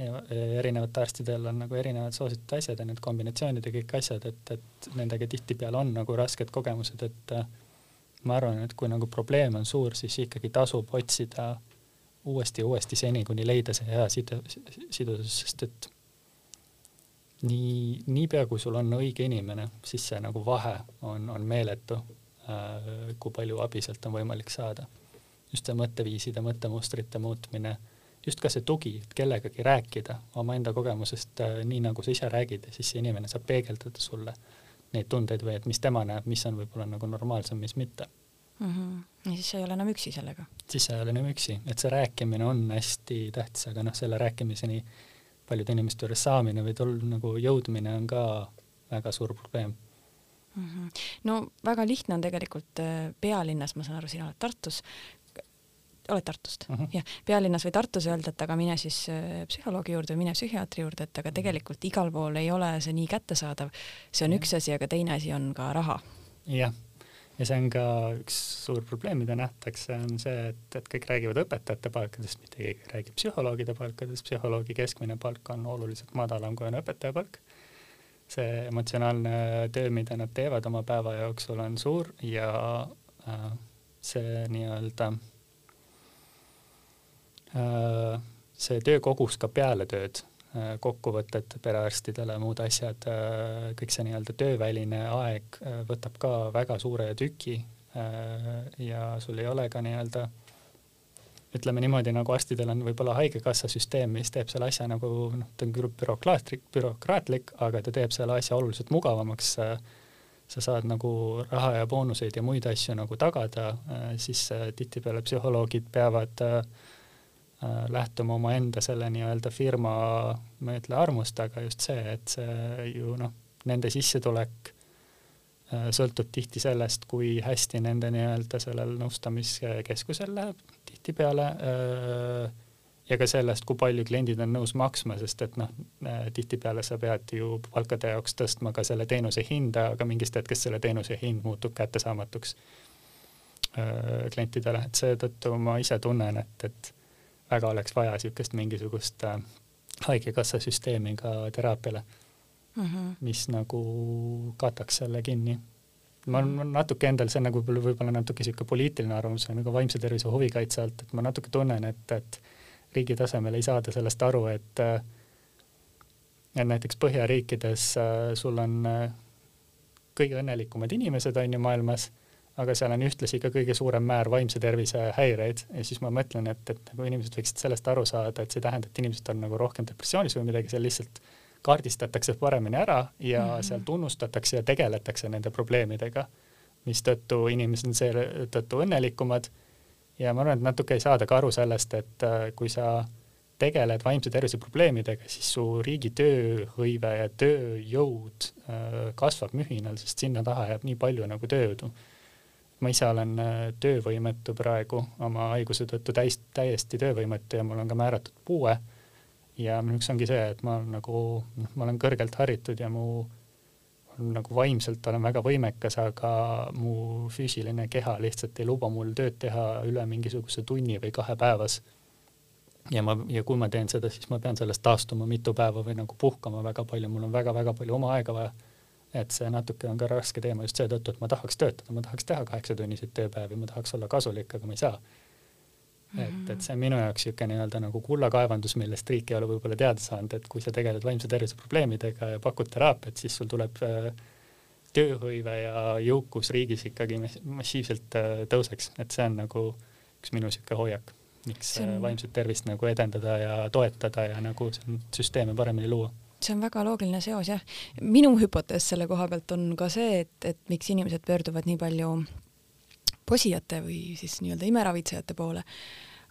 erinevate arstidel on nagu erinevad soositud asjad ja need kombinatsioonid ja kõik asjad, et, et nendega tihtipeale on nagu rasked kogemused, et äh, ma arvan, et kui nagu probleem on suur, siis ikkagi tasub otsida uuesti ja uuesti seni, kuni leida see hea sidu-, sidusus, sest et nii, niipea kui sul on õige inimene, siis see nagu vahe on, on meeletu äh,, kui palju abi sealt on võimalik saada. just see mõtteviiside, mõttemustrite muutmine just ka see tugi, et kellegagi rääkida omaenda kogemusest äh, nii, nagu sa ise räägid ja siis see inimene saab peegeldada sulle neid tundeid või et mis tema näeb, mis on võib-olla nagu normaalsem, mis mitte mm. -hmm. ja siis sa ei ole enam üksi sellega? siis sa ei ole enam üksi, et see rääkimine on hästi tähtis, aga noh, selle rääkimiseni paljude inimeste juures saamine või tol nagu jõudmine on ka väga suur probleem mm. -hmm. no väga lihtne on tegelikult äh, pealinnas, ma saan aru, sina oled Tartus, oled Tartust uh, -huh. jah, pealinnas või Tartus öelda, et aga mine siis äh, psühholoogi juurde või mine psühhiaatri juurde, et aga tegelikult igal pool ei ole see nii kättesaadav. see on ja. üks asi, aga teine asi on ka raha. jah, ja see on ka üks suur probleem, mida nähtakse, on see, et, et kõik räägivad õpetajate palkadest, mitte keegi ei räägi psühholoogide palkadest, psühholoogi keskmine palk on oluliselt madalam, kui on õpetaja palk see emotsionaalne töö, mida nad teevad oma päeva jooksul, on suur ja äh, see nii-öelda Äh, see töö kogus ka peale tööd kokkuvõtted perearstidele, muud asjad, kõik see nii-öelda tööväline aeg võtab ka väga suure tüki ja sul ei ole ka nii-öelda ütleme niimoodi, nagu arstidel on võib-olla haigekassa süsteem, mis teeb selle asja nagu noh, ta on küll bürokraatlik, bürokraatlik, aga ta teeb selle asja oluliselt mugavamaks. sa saad nagu raha ja boonuseid ja muid asju nagu tagada, siis tihtipeale psühholoogid peavad äh, lähtuma omaenda selle nii-öelda firma, ma ei ütle armust, aga just see, et see ju noh, nende sissetulek äh, sõltub tihti sellest, kui hästi nende nii-öelda sellel nõustamiskeskusel läheb tihtipeale äh, ja ka sellest, kui palju kliendid on nõus maksma, sest et noh, äh, tihtipeale sa pead ju palkade jaoks tõstma ka selle teenuse hinda, aga mingist hetkest selle teenuse hind muutub kättesaamatuks äh, klientidele, et seetõttu ma ise tunnen, et, et väga oleks vaja niisugust mingisugust haigekassa süsteemi ka teraapiale mm, -hmm. mis nagu kataks selle kinni ma natuke endal, see on nagu võib-olla, natuke niisugune poliitiline arvamus, nagu vaimse tervise huvikaitse alt, et ma natuke tunnen, et, et riigi tasemel ei saada sellest aru, et et näiteks Põhjariikides äh, sul on äh, kõige õnnelikumad inimesed on ju maailmas, aga seal on ühtlasi ka kõige suurem määr vaimse tervise häireid ja siis ma mõtlen, et, et nagu inimesed võiksid sellest aru saada, et see ei tähenda, et inimesed on nagu rohkem depressioonis või midagi, see lihtsalt kaardistatakse paremini ära ja mm -hmm. seal tunnustatakse ja tegeletakse nende probleemidega, mistõttu inimesed on seetõttu õnnelikumad. ja ma arvan, et natuke ei saada ka aru sellest, et äh, kui sa tegeled vaimse tervise probleemidega, siis su riigi tööhõive ja tööjõud äh, kasvab mühinal, sest sinna taha jääb nii palju nagu tööjõudu. Ma ise olen äh, töövõimetu praegu oma haiguse tõttu täis, täiesti töövõimetu ja mul on ka määratud puue ja jaoks ongi see, et ma nagu, noh, ma olen kõrgelt haritud ja mu nagu vaimselt olen väga võimekas, aga mu füüsiline keha lihtsalt ei luba mul tööd teha üle mingisuguse tunni või kahe päevas. ja ma, ja kui ma teen seda, siis ma pean sellest taastuma mitu päeva või nagu puhkama väga palju, mul on väga-väga palju oma aega vaja. Et see natuke on ka raske teema just seetõttu, et ma tahaks töötada, ma tahaks teha kaheksatunniseid tööpäevi, ma tahaks olla kasulik, aga ma ei saa. et, et see on minu jaoks niisugune nii-öelda nagu kullakaevandus, millest riik ei ole võib-olla teada saanud, et kui sa tegeled vaimse tervise probleemidega ja pakud teraapiat, siis sul tuleb äh, tööhõive ja jõukus riigis ikkagi massiivselt äh, tõuseks, et see on nagu üks minu niisugune hoiak, miks on... Äh, vaimset tervist nagu edendada ja toetada ja nagu süsteeme paremini luua see on väga loogiline seos jah. minu hüpotees selle koha pealt on ka see, et, et miks inimesed pöörduvad nii palju posijate või siis nii-öelda imeravitsejate poole,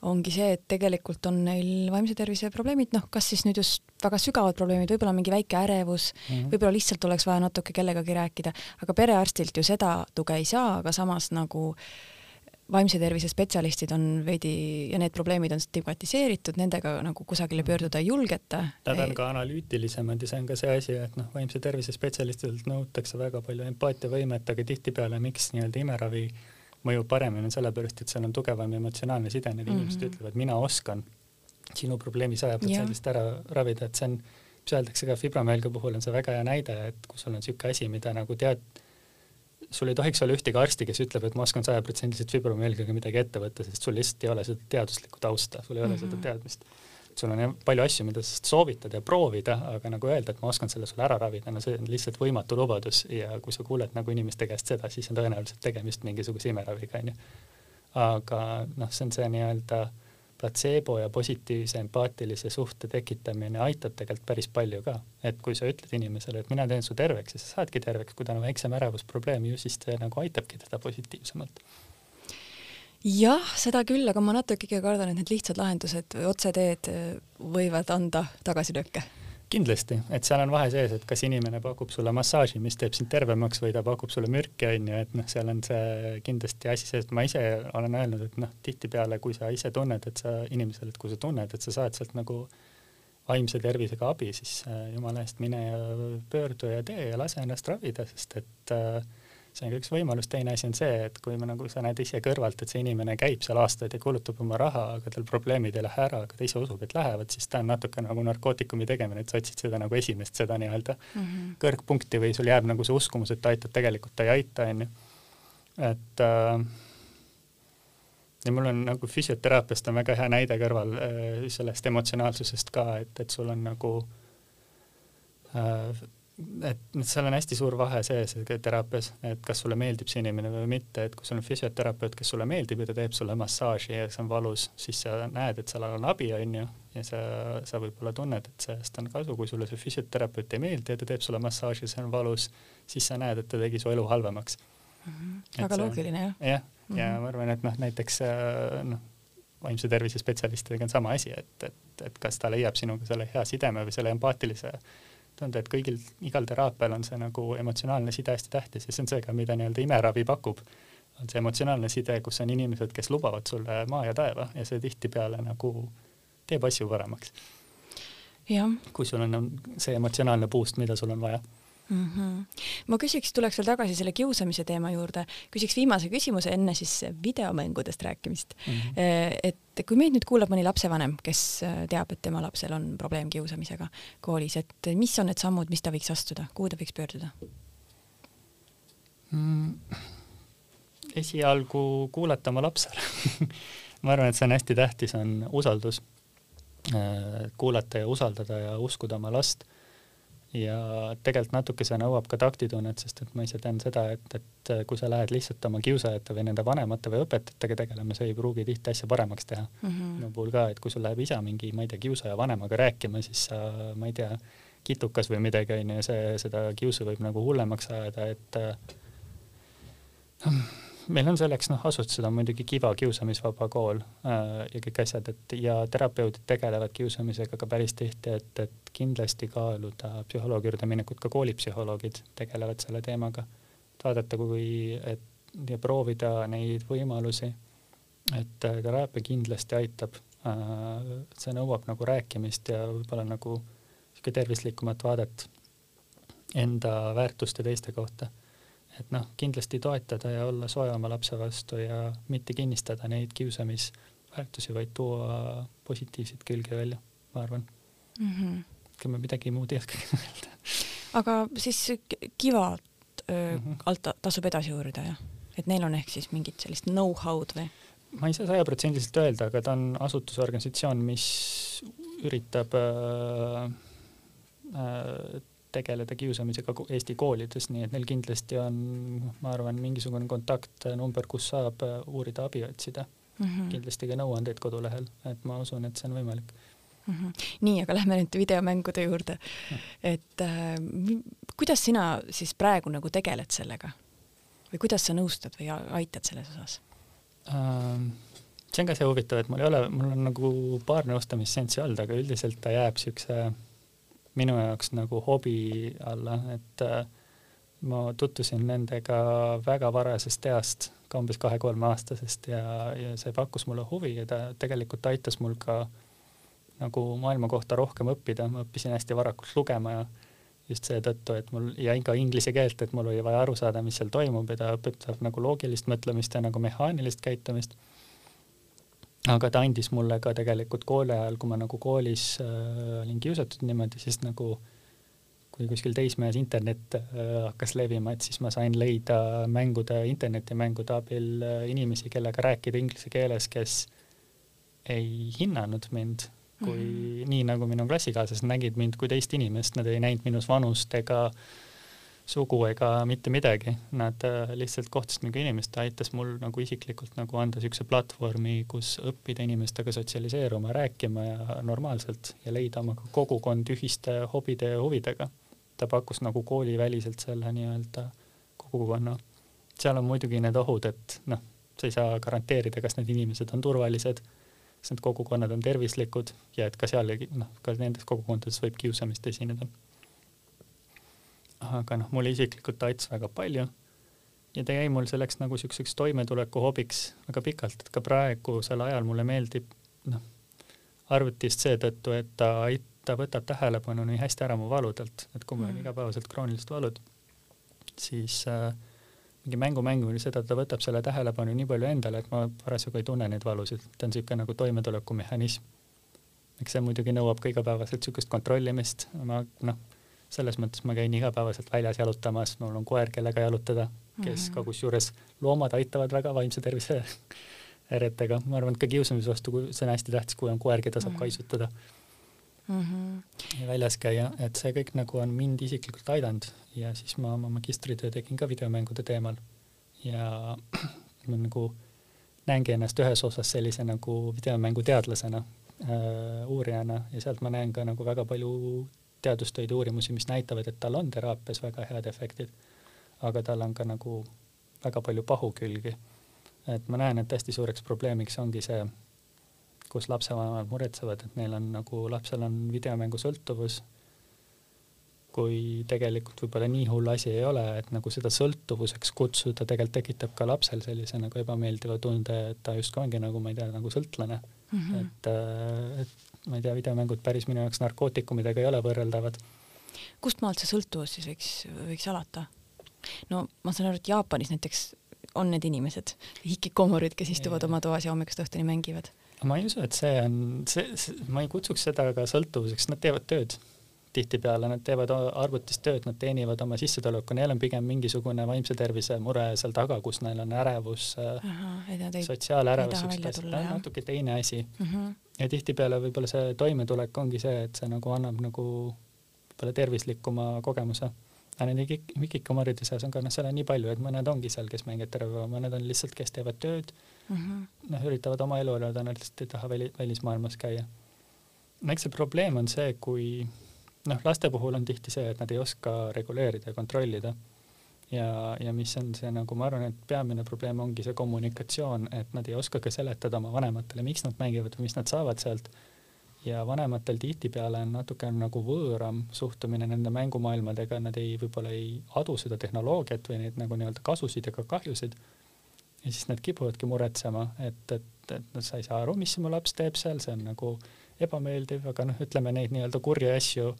ongi see, et tegelikult on neil vaimse tervise probleemid, noh, kas siis nüüd just väga sügavad probleemid, võib-olla mingi väike ärevus mm -hmm., võib-olla lihtsalt oleks vaja natuke kellegagi rääkida, aga perearstilt ju seda tuge ei saa, aga samas nagu vaimse tervise spetsialistid on veidi ja need probleemid on stigmatiseeritud, nendega nagu kusagile pöörduda ei julgeta. Nad on ka analüütilisemad ja see on ka see asi, et noh, vaimse tervise spetsialistidelt nõutakse väga palju empaatiavõimet, aga tihtipeale miks nii-öelda imeravi mõjub paremini sellepärast, et seal on tugevam emotsionaalne side, need mm -hmm. inimesed ütlevad, mina oskan sinu probleemi sajaprotsendiliselt ära ravida, et see on, mis öeldakse ka fibromüalgia puhul on see väga hea näide, et kui sul on niisugune asi, mida nagu tead, sul ei tohiks olla ühtegi arsti, kes ütleb, et ma oskan sajaprotsendiliselt fibromüalgiaga midagi ette võtta, sest sul lihtsalt ei ole seda teaduslikku tausta, sul ei ole mm -hmm. seda teadmist sul on palju asju, mida sa soovitad ja proovida, aga nagu öelda, et ma oskan selle sulle ära ravida, no see on lihtsalt võimatu lubadus ja kui sa kuuled nagu inimeste käest seda, siis on tõenäoliselt tegemist mingisuguse imeraviga, onju. aga noh, see on see nii-öelda platseebo ja positiivse empaatilise suhte tekitamine aitab tegelikult päris palju ka, et kui sa ütled inimesele, et mina teen su terveks ja sa saadki terveks, kui tal on väiksem ärevusprobleem, ju siis see nagu aitabki teda positiivsemalt jah, seda küll, aga ma natuke kardan, et need lihtsad lahendused otseteed võivad anda tagasilööke. Kindlasti, et seal on vahe sees, et kas inimene pakub sulle massaaži, mis teeb sind tervemaks või ta pakub sulle mürki, on ju, et noh, seal on see kindlasti asi sees, et ma ise olen öelnud, et noh, tihtipeale, kui sa ise tunned, et sa inimesele, et kui sa tunned, et sa saad sealt nagu vaimse tervisega abi, siis äh, jumala eest mine ja pöördu ja tee ja lase ennast ravida, sest et äh, see on ka üks võimalus, teine asi on see, et kui me nagu sa näed ise kõrvalt, et see inimene käib seal aastaid ja kulutab oma raha, aga tal probleemid ei lähe ära, aga ta ise usub, et lähevad, siis ta on natuke nagu narkootikumi tegemine, et sa otsid seda nagu esimest, seda nii-öelda mm -hmm. kõrgpunkti või sul jääb nagu see uskumus, et ta aitab, tegelikult ta ei aita, onju. et äh, ja mul on nagu füsioteraapiast on väga hea näide kõrval äh, sellest emotsionaalsusest ka, et, et sul on nagu äh, et seal on hästi suur vahe sees teraapias, et kas sulle meeldib see inimene või mitte, et kui sul on füsioterapeut, kes sulle meeldib ja ta teeb sulle massaaži ja see on valus, siis sa näed, et seal on abi, onju, ja sa, sa võib-olla tunned, et sellest on kasu, kui sulle see füsioterapeut ei meeldi ja ta teeb sulle massaaži ja see on valus, siis sa näed, et ta tegi su elu halvemaks mm. -hmm. väga loogiline jah. jah, ja, mm -hmm. ma arvan, et noh, näiteks äh, noh, vaimse tervise spetsialistidega on sama asi, et, et, et kas ta leiab sinuga selle hea sideme või selle empaatilise tunda, et kõigil, igal teraapial on see nagu emotsionaalne side hästi tähtis ja see on see ka, mida nii-öelda imeravi pakub. on see emotsionaalne side, kus on inimesed, kes lubavad sulle maa ja taeva ja see tihtipeale nagu teeb asju paremaks. kui sul on see emotsionaalne boost, mida sul on vaja mm. -hmm. ma küsiks, tuleks veel tagasi selle kiusamise teema juurde, küsiks viimase küsimuse enne siis videomängudest rääkimist mm. -hmm. et kui meid nüüd kuulab mõni lapsevanem, kes äh, teab, et tema lapsel on probleem kiusamisega koolis, et mis on need sammud, mis ta võiks astuda, kuhu ta võiks pöörduda mm.? esialgu kuulata oma lapsele ma arvan, et see on hästi tähtis, on usaldus. Äh, kuulata ja usaldada ja uskuda oma last ja tegelikult natuke see nõuab ka taktitunnet, sest et ma ise tean seda, et, et kui sa lähed lihtsalt oma kiusajate või nende vanemate või õpetajatega tegelema, see ei pruugi tihti asja paremaks teha mm. -hmm. minu puhul ka, et kui sul läheb isa mingi, ma ei tea, kiusaja vanemaga rääkima, siis sa, ma ei tea, kitukas või midagi onju see, seda kiusu võib nagu hullemaks ajada, et äh, meil on selleks noh, asutused on muidugi Kiva kiusamisvaba kool äh, ja kõik asjad, et ja terapeudid tegelevad kiusamisega ka päris tihti, et, et kindlasti kaaluda psühholoogi juurde minekut, ka koolipsühholoogid tegelevad selle teemaga. vaadata, kui, et ja proovida neid võimalusi. et äh, teraapia kindlasti aitab äh,. see nõuab nagu rääkimist ja võib-olla nagu sihuke tervislikumat vaadet enda väärtuste teiste kohta et noh, kindlasti toetada ja olla soe oma lapse vastu ja mitte kinnistada neid kiusamisväärtusi, vaid tuua positiivseid külgi välja, ma arvan mm. -hmm. ega ma midagi muud ei oskagi öelda. aga siis Kivat öö, mm -hmm. alt tasub edasi uurida, jah? et neil on ehk siis mingit sellist know-how'd või? ma ei saa sajaprotsendiliselt öelda, aga ta on asutusorganisatsioon, mis üritab äh, äh, tegeleda kiusamisega Eesti koolides, nii et neil kindlasti on, ma arvan, mingisugune kontaktnumber, kus saab äh, uurida abi otsida mm. -hmm. kindlasti ka nõuandeid kodulehel, et ma usun, et see on võimalik mm. -hmm. nii, aga lähme nüüd videomängude juurde. et äh, kuidas sina siis praegu nagu tegeled sellega või kuidas sa nõustad või aitad selles osas ähm,? see on ka see huvitav, et mul ei ole, mul on nagu paar nõustamisseanssi olnud, aga üldiselt ta jääb siukse minu jaoks nagu hobi alla, et äh, ma tutvusin nendega väga varasest east, ka umbes kahe-kolmeaastasest ja, ja see pakkus mulle huvi ja ta tegelikult aitas mul ka nagu maailma kohta rohkem õppida, ma õppisin hästi varakult lugema ja just seetõttu, et mul ja ka inglise keelt, et mul oli vaja aru saada, mis seal toimub ja ta õpetab nagu loogilist mõtlemist ja nagu mehaanilist käitumist aga ta andis mulle ka tegelikult kooli ajal, kui ma nagu koolis äh, olin kiusatud niimoodi, siis nagu kui kuskil teismees internet äh, hakkas levima, et siis ma sain leida mängude, internetimängude abil äh, inimesi, kellega rääkida inglise keeles, kes ei hinnanud mind kui mm -hmm. nii nagu minu klassikaaslased nägid mind kui teist inimest, nad ei näinud minus vanust ega äh, sugu ega mitte midagi, nad äh, lihtsalt kohtasid nagu inimest, ta aitas mul nagu isiklikult nagu anda niisuguse platvormi, kus õppida inimestega sotsialiseeruma, rääkima ja normaalselt ja leida oma kogukond ühiste hobide ja huvidega. ta pakkus nagu kooliväliselt selle nii-öelda kogukonna. seal on muidugi need ohud, et noh, sa ei saa garanteerida, kas need inimesed on turvalised, kas need kogukonnad on tervislikud ja et ka seal, noh, ka nendes kogukondades võib kiusamist esineda aga noh, mulle isiklikult ta aitas väga palju. Ja ta jäi mul selleks nagu siukseks toimetuleku hobiks väga pikalt, et ka praegusel ajal mulle meeldib noh, arvutist seetõttu, et ta, ta võtab tähelepanu nii hästi ära mu valudelt, et kui mul on mm. igapäevaselt kroonilised valud, siis äh, mingi mängu mängimine, seda ta võtab selle tähelepanu nii palju endale, et ma parasjagu ei tunne neid valusid, ta on niisugune nagu toimetulekumehhanism. eks see muidugi nõuab ka igapäevaselt niisugust kontrollimist, ma noh selles mõttes ma käin igapäevaselt väljas jalutamas, mul on koer, kellega jalutada, kes mm -hmm. ka kusjuures loomad aitavad väga vaimse tervise häiretega, ma arvan, et ka kiusamise vastu, kui see on hästi tähtis, kui on koer, keda saab Mhm. kaisutada mm. -hmm. ja väljas käia, et see kõik nagu on mind isiklikult aidanud ja siis ma oma magistritöö tegin ka videomängude teemal ja ma nagu näengi ennast ühes osas sellise nagu videomänguteadlasena äh,, uurijana ja sealt ma näen ka nagu väga palju teadustöid ja uurimusi, mis näitavad, et tal on teraapias väga head efektid, aga tal on ka nagu väga palju pahukülgi. et ma näen, et hästi suureks probleemiks ongi see, kus lapsevanemad muretsevad, et neil on nagu, lapsel on videomängusõltuvus, kui tegelikult võib-olla nii hull asi ei ole, et nagu seda sõltuvuseks kutsuda tegelikult tekitab ka lapsel sellise nagu ebameeldiva tunde, et ta justkui ongi nagu, ma ei tea, nagu sõltlane Mm -hmm. et, äh, et ma ei tea, videomängud päris minu jaoks narkootikumidega ei ole võrreldavad. kust maalt see sõltuvus siis võiks, võiks alata? no ma saan aru, et Jaapanis näiteks on need inimesed, hikikomorid, kes istuvad Jaa. oma toas ja hommikust õhtuni mängivad. ma ei usu, et see on, see, see, ma ei kutsuks seda ka sõltuvuseks, nad teevad tööd. Tihtipeale nad teevad arvutis tööd, nad teenivad oma sissetuleku, neil on pigem mingisugune vaimse tervise mure seal taga, kus neil on ärevus, ei sotsiaalärevus, jah. natuke teine asi. mm. -hmm. ja tihtipeale võib-olla see toimetulek ongi see, et see nagu annab nagu võib-olla tervislikuma kogemuse. aga nende hikikomaride seas on ka, noh, seal on nii palju, et mõned ongi seal, kes mängivad terve mõned on lihtsalt, kes teevad tööd, Mm -hmm. noh, üritavad oma elu elada, nad lihtsalt ei taha väli, välismaailmas käia. no eks see probleem on see, kui noh, laste puhul on tihti see, et nad ei oska reguleerida ja kontrollida. ja, ja mis on see nagu, ma arvan, et peamine probleem ongi see kommunikatsioon, et nad ei oska ka seletada oma vanematele, miks nad mängivad või mis nad saavad sealt. ja vanematel tihtipeale on natuke nagu võõram suhtumine nende mängumaailmadega, nad ei, võib-olla ei adu seda tehnoloogiat või neid nagu nii-öelda kasusid ega kahjusid ja siis nad kipuvadki muretsema, et, et, et no sa ei saa aru, mis mu laps teeb seal, see on nagu ebameeldiv, aga noh, ütleme neid nii-öelda kurje asju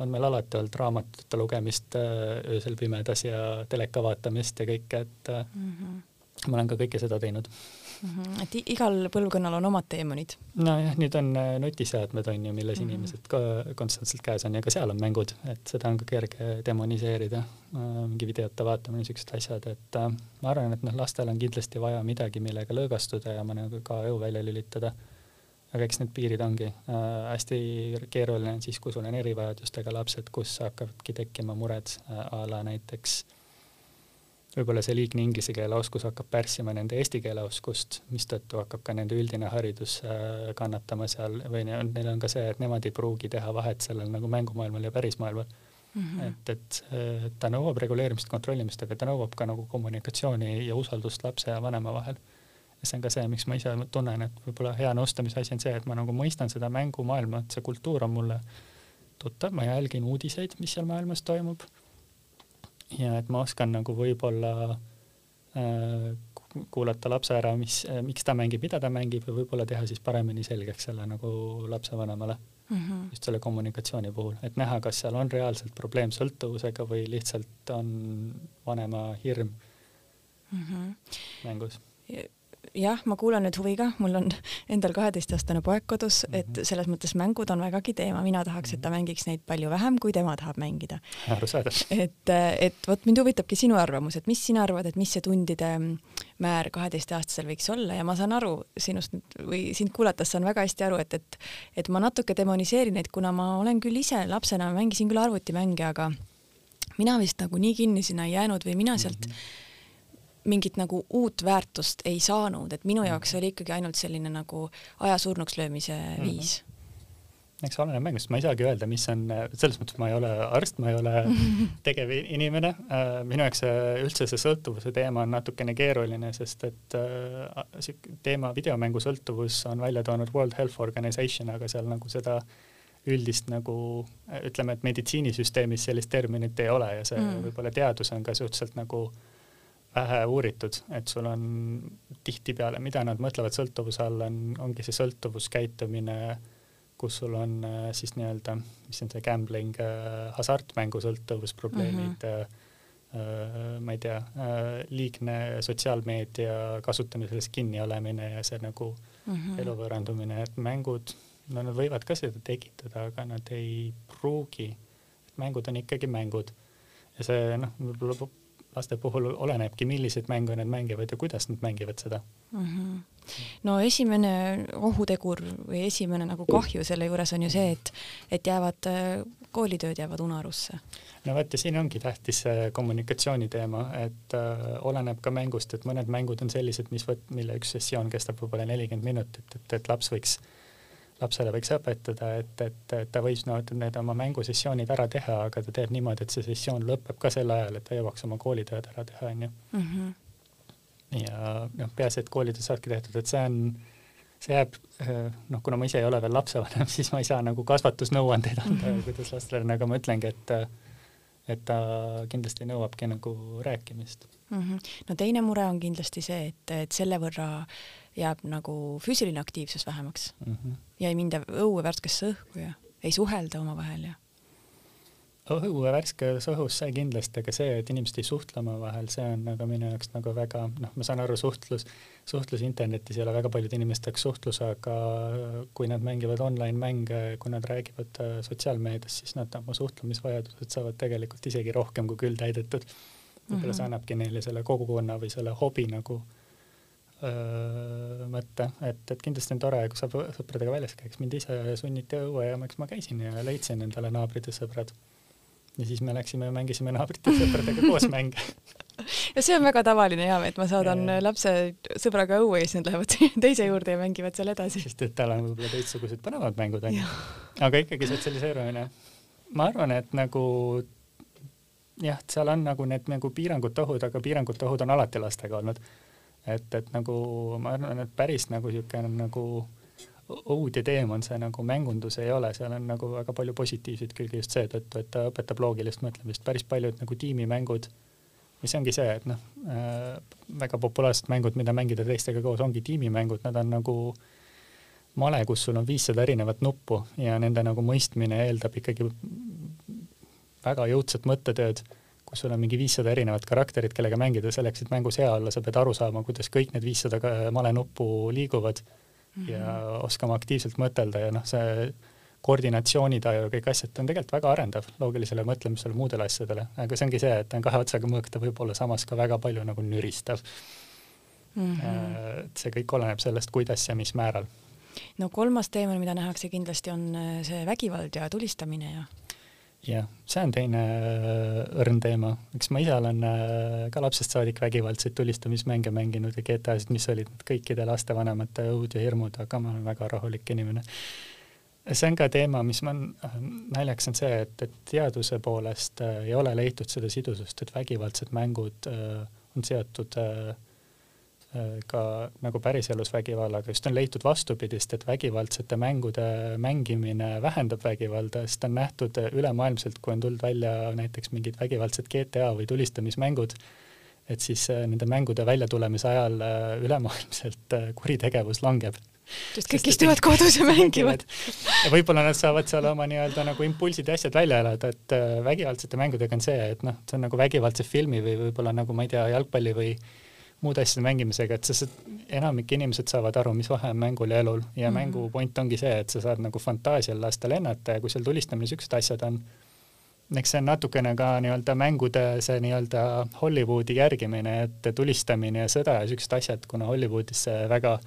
on meil alati olnud raamatute lugemist äh, öösel pimedas ja teleka vaatamist ja kõike, et Mm -hmm. ma olen ka kõike seda teinud. Mm -hmm. et igal põlvkonnal on omad teemonid. nojah, nüüd on äh, nutiseadmed on ju, milles mm. -hmm. inimesed ka konstantselt käes on ja ka seal on mängud, et seda on ka kerge demoniseerida, mingi videote vaatamine, siuksed asjad, et ma arvan, et noh, lastel on kindlasti vaja midagi, millega lõõgastuda ja nagu ka aju välja lülitada. Aga eks need piirid ongi äh, hästi keeruline on siis, kui sul on erivajadustega lapsed, kus hakkavadki tekkima mured äh, a la näiteks võib-olla see liigne inglise keele oskus hakkab pärssima nende eesti keele oskust, mistõttu hakkab ka nende üldine haridus äh, kannatama seal või ne- neil on ka see, et nemad ei pruugi teha vahet sellel nagu mängumaailmal ja pärismaailmal Mm mm. -hmm. et, et äh, ta nõuab reguleerimist, kontrollimist, aga ta nõuab ka nagu kommunikatsiooni ja usaldust lapse ja vanema vahel. See on ka see, miks ma ise tunnen, et võib-olla hea nõustamise asi on see, et ma nagu mõistan seda mängumaailma, et see kultuur on mulle tuttav, ma jälgin uudiseid, mis seal maailmas toimub. ja et ma oskan nagu võib-olla äh, ku- kuulata lapse ära, mis äh,, miks ta mängib, mida ta mängib ja võib-olla teha siis paremini selgeks selle nagu lapsevanemale Mm -hmm. just selle kommunikatsiooni puhul, et näha, kas seal on reaalselt probleem sõltuvusega või lihtsalt on vanema hirm Mm -hmm. mängus. Jah, ma kuulan nüüd huviga, mul on endal kaheteistaastane poeg kodus -hmm. Mhm. et selles mõttes mängud on vägagi teema, mina tahaks, et ta mängiks neid palju vähem, kui tema tahab mängida. arusaadav. et, et vot mind huvitabki sinu arvamus, et mis sina arvad, et mis see tundide määr kaheteistaastasel võiks olla ja ma saan aru sinust nüüd või sind kuulates saan väga hästi aru, et, et et ma natuke demoniseerin neid, kuna ma olen küll ise lapsena, mängisin küll arvutimänge, aga mina vist nagu nii kinni sinna ei jäänud või mina sealt mm -hmm mingit nagu uut väärtust ei saanud, et minu jaoks oli ikkagi ainult selline nagu aja surnuks löömise Mhm. mm -hmm. viis. eks oleneb mängust, ma ei saagi öelda, mis on, selles mõttes ma ei ole arst, ma ei ole tegev inimene. minu jaoks üldse see sõltuvuse teema on natukene keeruline, sest et äh, see teema videomängu sõltuvus on välja toonud World Health Organization, aga seal nagu seda üldist nagu ütleme, et meditsiinisüsteemis sellist terminit ei ole ja see mm. võib-olla teadus on ka suhteliselt nagu vähe uuritud, et sul on tihtipeale, mida nad mõtlevad sõltuvuse all, on, ongi see sõltuvuskäitumine, kus sul on äh, siis nii-öelda, mis on see gambling äh,, hasartmängu sõltuvusprobleemid mm, -hmm. äh, ma ei tea äh,, liigne sotsiaalmeedia kasutamises kinni olemine ja see nagu mm -hmm. elu võõrandumine, et mängud, no nad võivad ka seda tekitada, aga nad ei pruugi, mängud on ikkagi mängud ja see noh, võib-olla laste puhul olenebki, milliseid mänge nad mängivad ja kuidas nad mängivad seda mm. -hmm. no esimene ohutegur või esimene nagu kahju selle juures on ju see, et, et jäävad, koolitööd jäävad unarusse. no vot ja siin ongi tähtis see kommunikatsiooni teema, et äh, oleneb ka mängust, et mõned mängud on sellised, mis mille üks sessioon kestab võib-olla nelikümmend minutit, et, et laps võiks äh, lapsele võiks õpetada, et, et, et ta võis no, need oma mängusessioonid ära teha, aga ta teeb niimoodi, et see sessioon lõpeb ka sel ajal, et ta jõuaks oma koolitööd ära teha, onju. Mhm. ja noh, peaasi, et koolitöö saabki tehtud, et see on, see jääb, noh, kuna ma ise ei ole veel lapsevanem, siis ma ei saa nagu kasvatusnõuandeid anda mm, -hmm. kuidas lastele, aga ma ütlengi, et et ta kindlasti nõuabki nagu rääkimist mm. -hmm. no teine mure on kindlasti see, et, et selle võrra jääb nagu füüsiline aktiivsus vähemaks mm -hmm. ja ei minda õue värskesse õhku ja ei suhelda omavahel ja õue värskes õhus see kindlasti, aga see, et inimesed ei suhtle omavahel, see on nagu minu jaoks nagu väga noh, ma saan aru, suhtlus, suhtlus internetis ei ole väga paljude inimeste jaoks suhtlus, aga kui nad mängivad online mänge, kui nad räägivad äh, sotsiaalmeedias, siis nad oma suhtlemisvajadused saavad tegelikult isegi rohkem kui küll täidetud. võib-olla mm -hmm. see annabki neile selle kogukonna või selle hobi nagu öö, mõtte, et, et kindlasti on tore, kui saab sõpradega väljas käiks, mind ise sunniti õue ja eks ma käisin ja leidsin endale naabrid ja sõbrad ja siis me läksime ja mängisime naabrite sõpradega koos mänge ja see on väga tavaline ja, et ma saadan ja. lapse sõbraga õue ja siis nad lähevad teise juurde ja mängivad seal edasi. sest et tal on võib-olla teistsugused põnevad mängud onju. aga ikkagi sotsialiseerumine, ma arvan, et nagu jah, seal on nagu need nagu piirangute ohud, aga piirangute ohud on alati lastega olnud. Et, et nagu ma arvan, et päris nagu niisugune nagu õud ja teemant see nagu mängundus ei ole, seal on nagu väga palju positiivseid külgi just seetõttu, et ta õpetab loogilist mõtlemist, päris paljud nagu tiimimängud, mis ongi see, et noh äh,, väga populaarsed mängud, mida mängida teistega koos, ongi tiimimängud, nad on nagu male, kus sul on viissada erinevat nuppu ja nende nagu mõistmine eeldab ikkagi väga jõudsat mõttetööd, kus sul on mingi viissada erinevat karakterit, kellega mängida, selleks, et mängus hea olla, sa pead aru saama, kuidas kõik need viissada male nuppu liiguvad mm -hmm. ja oskama aktiivselt mõtelda ja noh, see koordinatsioonitaju ja kõik asjad, ta on tegelikult väga arendav loogilisele mõtlemisele, muudele asjadele, aga see ongi see, et ta on kahe otsaga mõõk, ta võib olla samas ka väga palju nagu nüristav mm. -hmm. et see kõik oleneb sellest, kuidas ja mis määral. no kolmas teema, mida nähakse kindlasti, on äh, see vägivald ja tulistamine ja jah, see on teine äh, õrn teema, eks ma ise olen äh, ka lapsest saadik vägivaldseid tulistamismänge mänginud ja GTA-sid, mis olid kõikide lastevanemate õud ja hirmud, aga ma olen väga rahulik inimene. see on ka teema, mis man, äh, naljakas on see, et, et teaduse poolest ei ole leitud seda sidusust, et vägivaldsed mängud on seotud Äh, ka nagu päriselus vägivallaga, just on leitud vastupidist, et vägivaldsete mängude mängimine vähendab vägivalda, sest on nähtud ülemaailmselt, kui on tulnud välja näiteks mingid vägivaldsed GTA või tulistamismängud, et siis äh, nende mängude väljatulemise ajal äh, ülemaailmselt kuritegevus langeb. Sest kõik istuvad kodus ja mängivad. ja võib-olla nad saavad seal oma nii-öelda nagu impulsid ja asjad välja elada, et vägivaldsete mängudega on see, et noh, see on nagu vägivaldse filmi või võib-olla nagu ma ei tea, jalgpalli või muude asjade mängimisega, et sa, enamik inimesed saavad aru, mis vahe on mängul ja elul ja mm -hmm. mängu point ongi see, et sa saad nagu fantaasial lasta lennata ja kui seal tulistamine, siuksed asjad on, eks see on natukene ka nii-öelda mängude see nii-öelda Hollywoodi järgimine, et tulistamine ja sõda ja siuksed asjad, kuna Hollywoodis see väga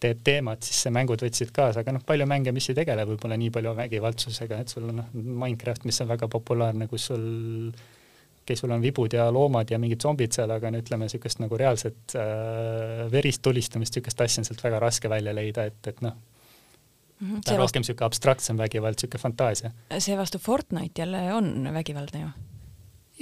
teeb teemat, siis see mängud võtsid kaasa, aga noh, palju mänge, mis ei tegele võib-olla nii palju vägivaldsusega, et sul on noh, Minecraft, mis on väga populaarne, kus sul okei okay,, sul on vibud ja loomad ja mingid zombid seal, aga no ütleme, niisugust nagu reaalset äh, verist tulistamist, niisugust asja on sealt väga raske välja leida, et, et noh -hmm,, ta on rohkem niisugune abstraktsem vägivald, niisugune fantaasia. seevastu Fortnite jälle on vägivaldne ju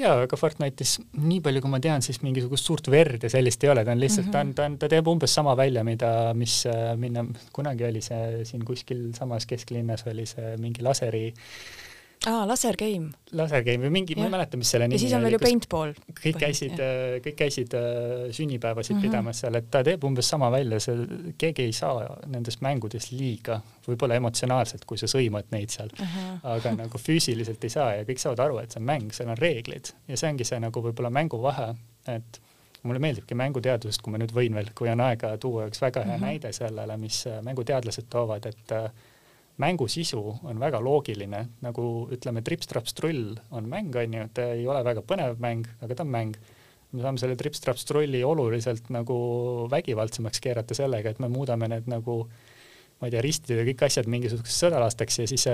jaa, aga Fortnite'is nii palju, kui ma tean, siis mingisugust suurt verd ja sellist ei ole, ta on lihtsalt mm, -hmm. ta on, ta on, ta teeb umbes sama välja, mida, mis äh, minna, kunagi oli see siin kuskil samas kesklinnas oli see mingi laseri äh, aa, laser game. laser game või mingi, ma ei mäleta, mis selle nimi oli. ja siis on veel ju paintball. kõik käisid, äh, kõik käisid äh, sünnipäevasid mm -hmm. pidamas seal, et ta teeb umbes sama välja, see, keegi ei saa nendest mängudest liiga, võib-olla emotsionaalselt, kui sa sõimad neid seal uh, -huh. aga nagu füüsiliselt ei saa ja kõik saavad aru, et see on mäng, seal on reeglid ja see ongi see nagu võib-olla mängu vahe, et mulle meeldibki mänguteadusest, kui ma nüüd võin veel, kui on aega tuua üks väga hea mhm. -huh. näide sellele, mis äh, mänguteadlased toovad, et mängu sisu on väga loogiline, nagu ütleme, trips-traps-trull on mäng, on ju, ta ei ole väga põnev mäng, aga ta on mäng. me saame selle trips-traps-trulli oluliselt nagu vägivaldsemaks keerata sellega, et me muudame need nagu ma ei tea, ristida kõik asjad mingisuguseks sõdalasteks ja siis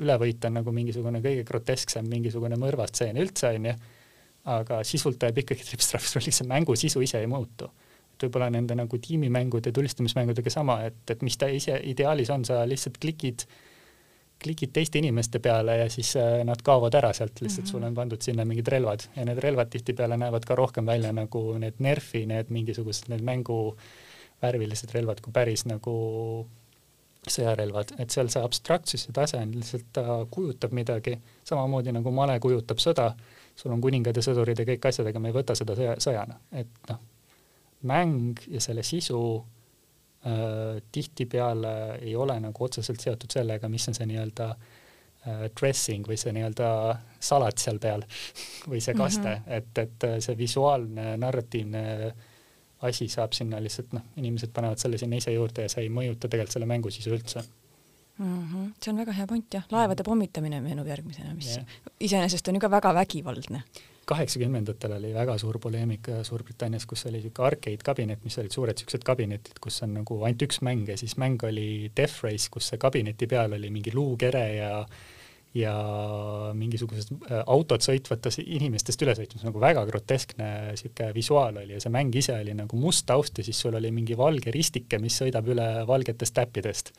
ülevõit on nagu mingisugune kõige grotesksem mingisugune mõrvastseen üldse, onju. aga sisult jääb ikkagi trips-traps-trulliks, see mängu sisu ise ei muutu et võib-olla nende nagu tiimimängude, tulistamismängudega sama, et, et mis ta ise ideaalis on, sa lihtsalt klikid, klikid teiste inimeste peale ja siis äh, nad kaovad ära sealt, lihtsalt mm -hmm. sulle on pandud sinna mingid relvad. Ja need relvad tihtipeale näevad ka rohkem välja nagu need Nerfi, need mingisugused, need mängu värvilised relvad, kui päris nagu sõjarelvad, et seal see abstraktsuse tase on lihtsalt, ta kujutab midagi, samamoodi nagu male kujutab sõda, sul on kuningad ja sõdurid ja kõik asjad, aga me ei võta seda sõja, sõjana, et noh, mäng ja selle sisu äh, tihtipeale ei ole nagu otseselt seotud sellega, mis on see nii-öelda äh, dressing või see nii-öelda salat seal peal või see kaste mm, -hmm. et, et äh, see visuaalne narratiivne asi saab sinna lihtsalt noh, inimesed panevad selle sinna ise juurde ja see ei mõjuta tegelikult selle mängu sisu üldse mm. -hmm. see on väga hea point jah, laevade pommitamine meenub järgmisena, mis yeah. iseenesest on ju ka väga vägivaldne kaheksakümnendatel oli väga suur poleemika Suurbritannias, kus oli niisugune arcade kabinet, mis olid suured niisugused kabinetid, kus on nagu ainult üks mäng ja siis mäng oli Death Race, kus see kabineti peal oli mingi luukere ja ja mingisugused äh, autod sõitvates inimestest üle sõitmas, nagu väga groteskne niisugune visuaal oli ja see mäng ise oli nagu must taust ja siis sul oli mingi valge ristike, mis sõidab üle valgetest täppidest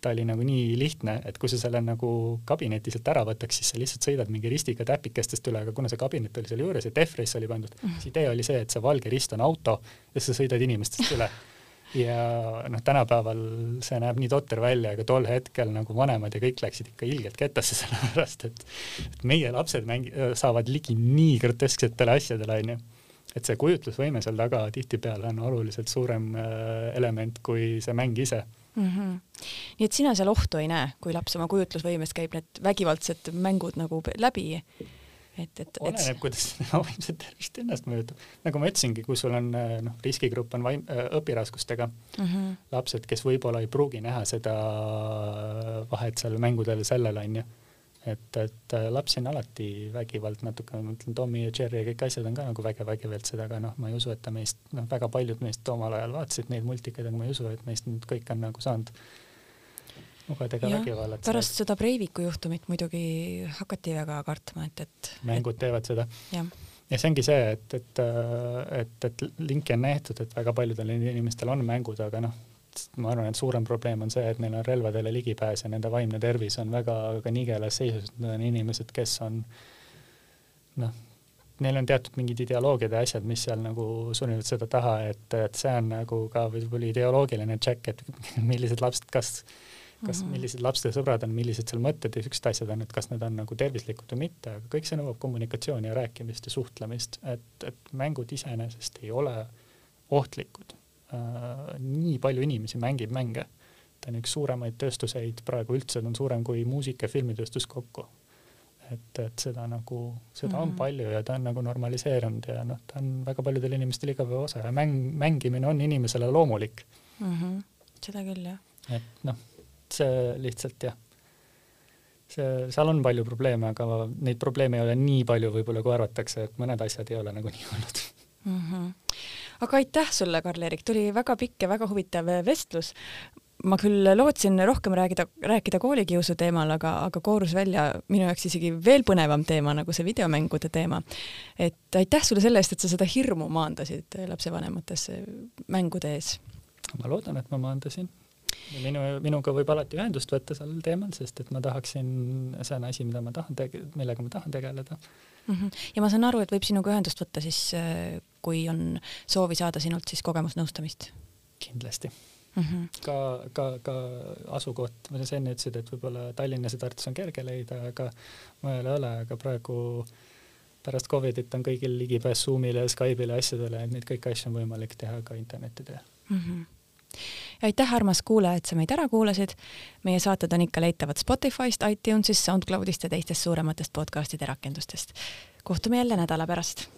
ta oli nagu nii lihtne, et kui sa selle nagu kabineti sealt ära võtaks, siis sa lihtsalt sõidad mingi ristiga täpikestest üle, aga kuna see kabinet oli seal juures ja Defrace oli pandud -hmm. siis idee oli see, et see valge rist on auto ja sa sõidad inimestest üle. ja noh, tänapäeval see näeb nii totter välja, aga tol hetkel nagu vanemad ja kõik läksid ikka ilgelt kettasse, sellepärast et, et meie lapsed mängi-, saavad ligi nii grotesksetele asjadele, onju et see kujutlusvõime seal taga tihtipeale on oluliselt suurem element kui see mäng ise mm. -hmm. nii et sina seal ohtu ei näe, kui laps oma kujutlusvõimes käib need vägivaldsed mängud nagu läbi? et, et, et oleneb, kuidas vaimset tervist ennast mõjutab. nagu ma ütlesingi, kui sul on noh, riskigrupp on vaim-, äh, õpiraskustega mm -hmm. lapsed, kes võib-olla ei pruugi näha seda vahet seal mängudel sellel onju et, et äh, lapsi on alati vägivald natuke, ma mõtlen Tommy ja Jerry ja kõik asjad on ka nagu väge vägivaldsed, aga noh, ma ei usu, et ta meist, noh, väga paljud meist omal ajal vaatasid neid multikaid, aga ma ei usu, et meist nüüd kõik on nagu saanud lugeda vägivallat. pärast seda Breiviku juhtumit muidugi hakati väga kartma, et, et mängud et... teevad seda. ja see ongi see, et, et, et, et linki on näidatud, et väga paljudel inimestel on mängud, aga noh, ma arvan, et suurem probleem on see, et neil on relvadele ligipääs ja nende vaimne tervis on väga, väga nigelas seisus, need on inimesed, kes on noh, neil on teatud mingid ideoloogiad ja asjad, mis seal nagu sunnivad seda taha, et, et see on nagu ka võib-olla ideoloogiline check, et millised lapsed, kas kas mm -hmm. millised laste sõbrad on, millised seal mõtted ja siuksed asjad on, et kas need on nagu tervislikud või mitte, aga kõik see nõuab kommunikatsiooni ja rääkimist ja suhtlemist, et, et mängud iseenesest ei ole ohtlikud nii palju inimesi mängib mänge. ta on üks suuremaid tööstuseid praegu üldse, ta on suurem kui muusika- ja filmitööstus kokku. et, et seda nagu, seda mm -hmm. on mhm. palju ja ta on nagu normaliseerunud ja noh, ta on väga paljudel inimestel igapäeva osa ja mäng, mängimine on inimesele loomulik mm. -hmm. seda küll, jah. et noh, see lihtsalt jah see, seal on palju probleeme, aga neid probleeme ei ole nii palju võib-olla, kui arvatakse, et mõned asjad ei ole nagu nii hullud mm. -hmm aga aitäh sulle, Karl-Erik, tuli väga pikk ja väga huvitav vestlus. ma küll lootsin rohkem rääkida, rääkida koolikiusu teemal, aga, aga koorus välja minu jaoks isegi veel põnevam teema, nagu see videomängude teema. et aitäh sulle selle eest, et sa seda hirmu maandasid lapsevanemates mängude ees. ma loodan, et ma maandasin minu, minuga võib alati ühendust võtta sellel teemal, sest et ma tahaksin, see on asi, mida ma tahan tege-, millega ma tahan tegeleda mm. -hmm. ja ma saan aru, et võib sinuga ühendust võtta siis, kui on soovi saada sinult siis kogemusnõustamist? kindlasti mm. -hmm. ka, ka, ka asukoht, sa enne ütlesid, et võib-olla Tallinnas ja Tartus on kerge leida, aga mujal ei ole, aga praegu pärast Covidit on kõigil ligipääs Zoomile ja Skype'ile ja asjadele, et neid kõiki asju on võimalik teha ka interneti teel mm. -hmm aitäh, armas kuulaja, et sa meid ära kuulasid. meie saated on ikka leitavad Spotify'st, iTunes'ist, SoundCloud'ist ja teistest suurematest podcast'ide rakendustest. kohtume jälle nädala pärast